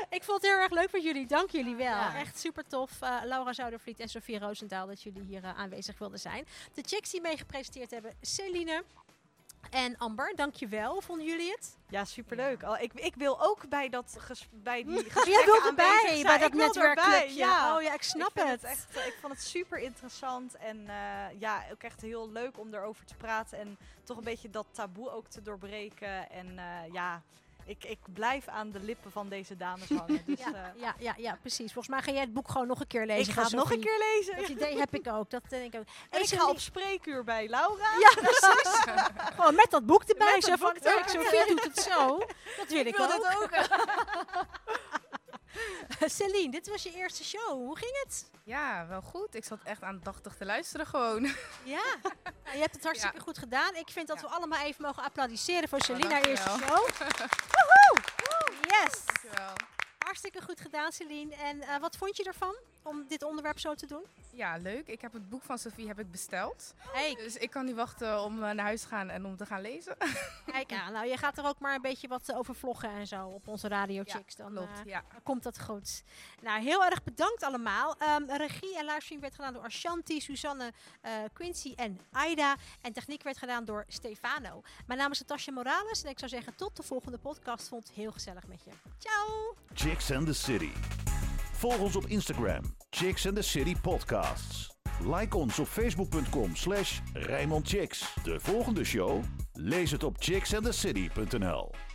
ik vond het heel erg leuk van jullie. Dank jullie wel. Ja. Echt super tof. Eh, Laura Zoudervliet en Sofie Roosendaal dat jullie hier eh, aanwezig wilden zijn. De chicks die mee gepresenteerd hebben, Celine. En Amber, dankjewel. Vonden jullie het? Ja, superleuk. Al, ik, ik wil ook bij, dat ges, bij die Oh, gesprekken jij wil aanwezig erbij, zijn. bij dat netwerkclubje. Ja. Oh ja, ik snap ik het. echt, eh, ik vond het super interessant en eh, ja, ook echt heel leuk om erover te praten en toch een beetje dat taboe ook te doorbreken. En eh, ja, ik, ik blijf aan de lippen van deze dames hangen. Dus, Ja, eh, ja, ja, ja, precies. Volgens mij ga jij het boek gewoon nog een keer lezen. ik ga het nog een keer lezen. Dat idee heb ik ook. Dat denk ik ook. En ik ga op spreekuur bij Laura. Ja, precies. Gewoon met dat boek erbij. Met Zo dat van. Sophie doet het zo. Dat wil ik, Ik wil ook. dit ook. Celine, dit was je eerste show. Hoe ging het? Ja, wel goed. Ik zat echt aandachtig te luisteren gewoon. Ja, nou, je hebt het hartstikke Ja. goed gedaan. Ik vind dat Ja. we allemaal even mogen applaudisseren voor Celine, haar eerste show. Woehoe! Yes! Dankjewel. Hartstikke goed gedaan, Celine. En eh, wat vond je ervan om dit onderwerp zo te doen? Ja, leuk. Ik heb het boek van Sophie heb ik besteld. Hey, Dus ik kan niet wachten om eh, naar huis te gaan en om te gaan lezen. kijk aan. Nou, je gaat er ook maar een beetje wat over vloggen en zo op onze Radio Chicks. Dan, Klopt, eh, ja. Dan komt dat goed. Nou, heel erg bedankt allemaal. Ehm, regie en livestream werd gedaan door Ashanti, Suzanne, eh, Quincy en Aida. En techniek werd gedaan door Stefano. Mijn naam is Natasja Morales en ik zou zeggen tot de volgende podcast. Vond het heel gezellig met je. Ciao! Chicks and the City. Volg ons op Instagram, Chicks and the City Podcasts. Like ons op facebook.com slash. De volgende show? Lees het op chicksandthecity.nl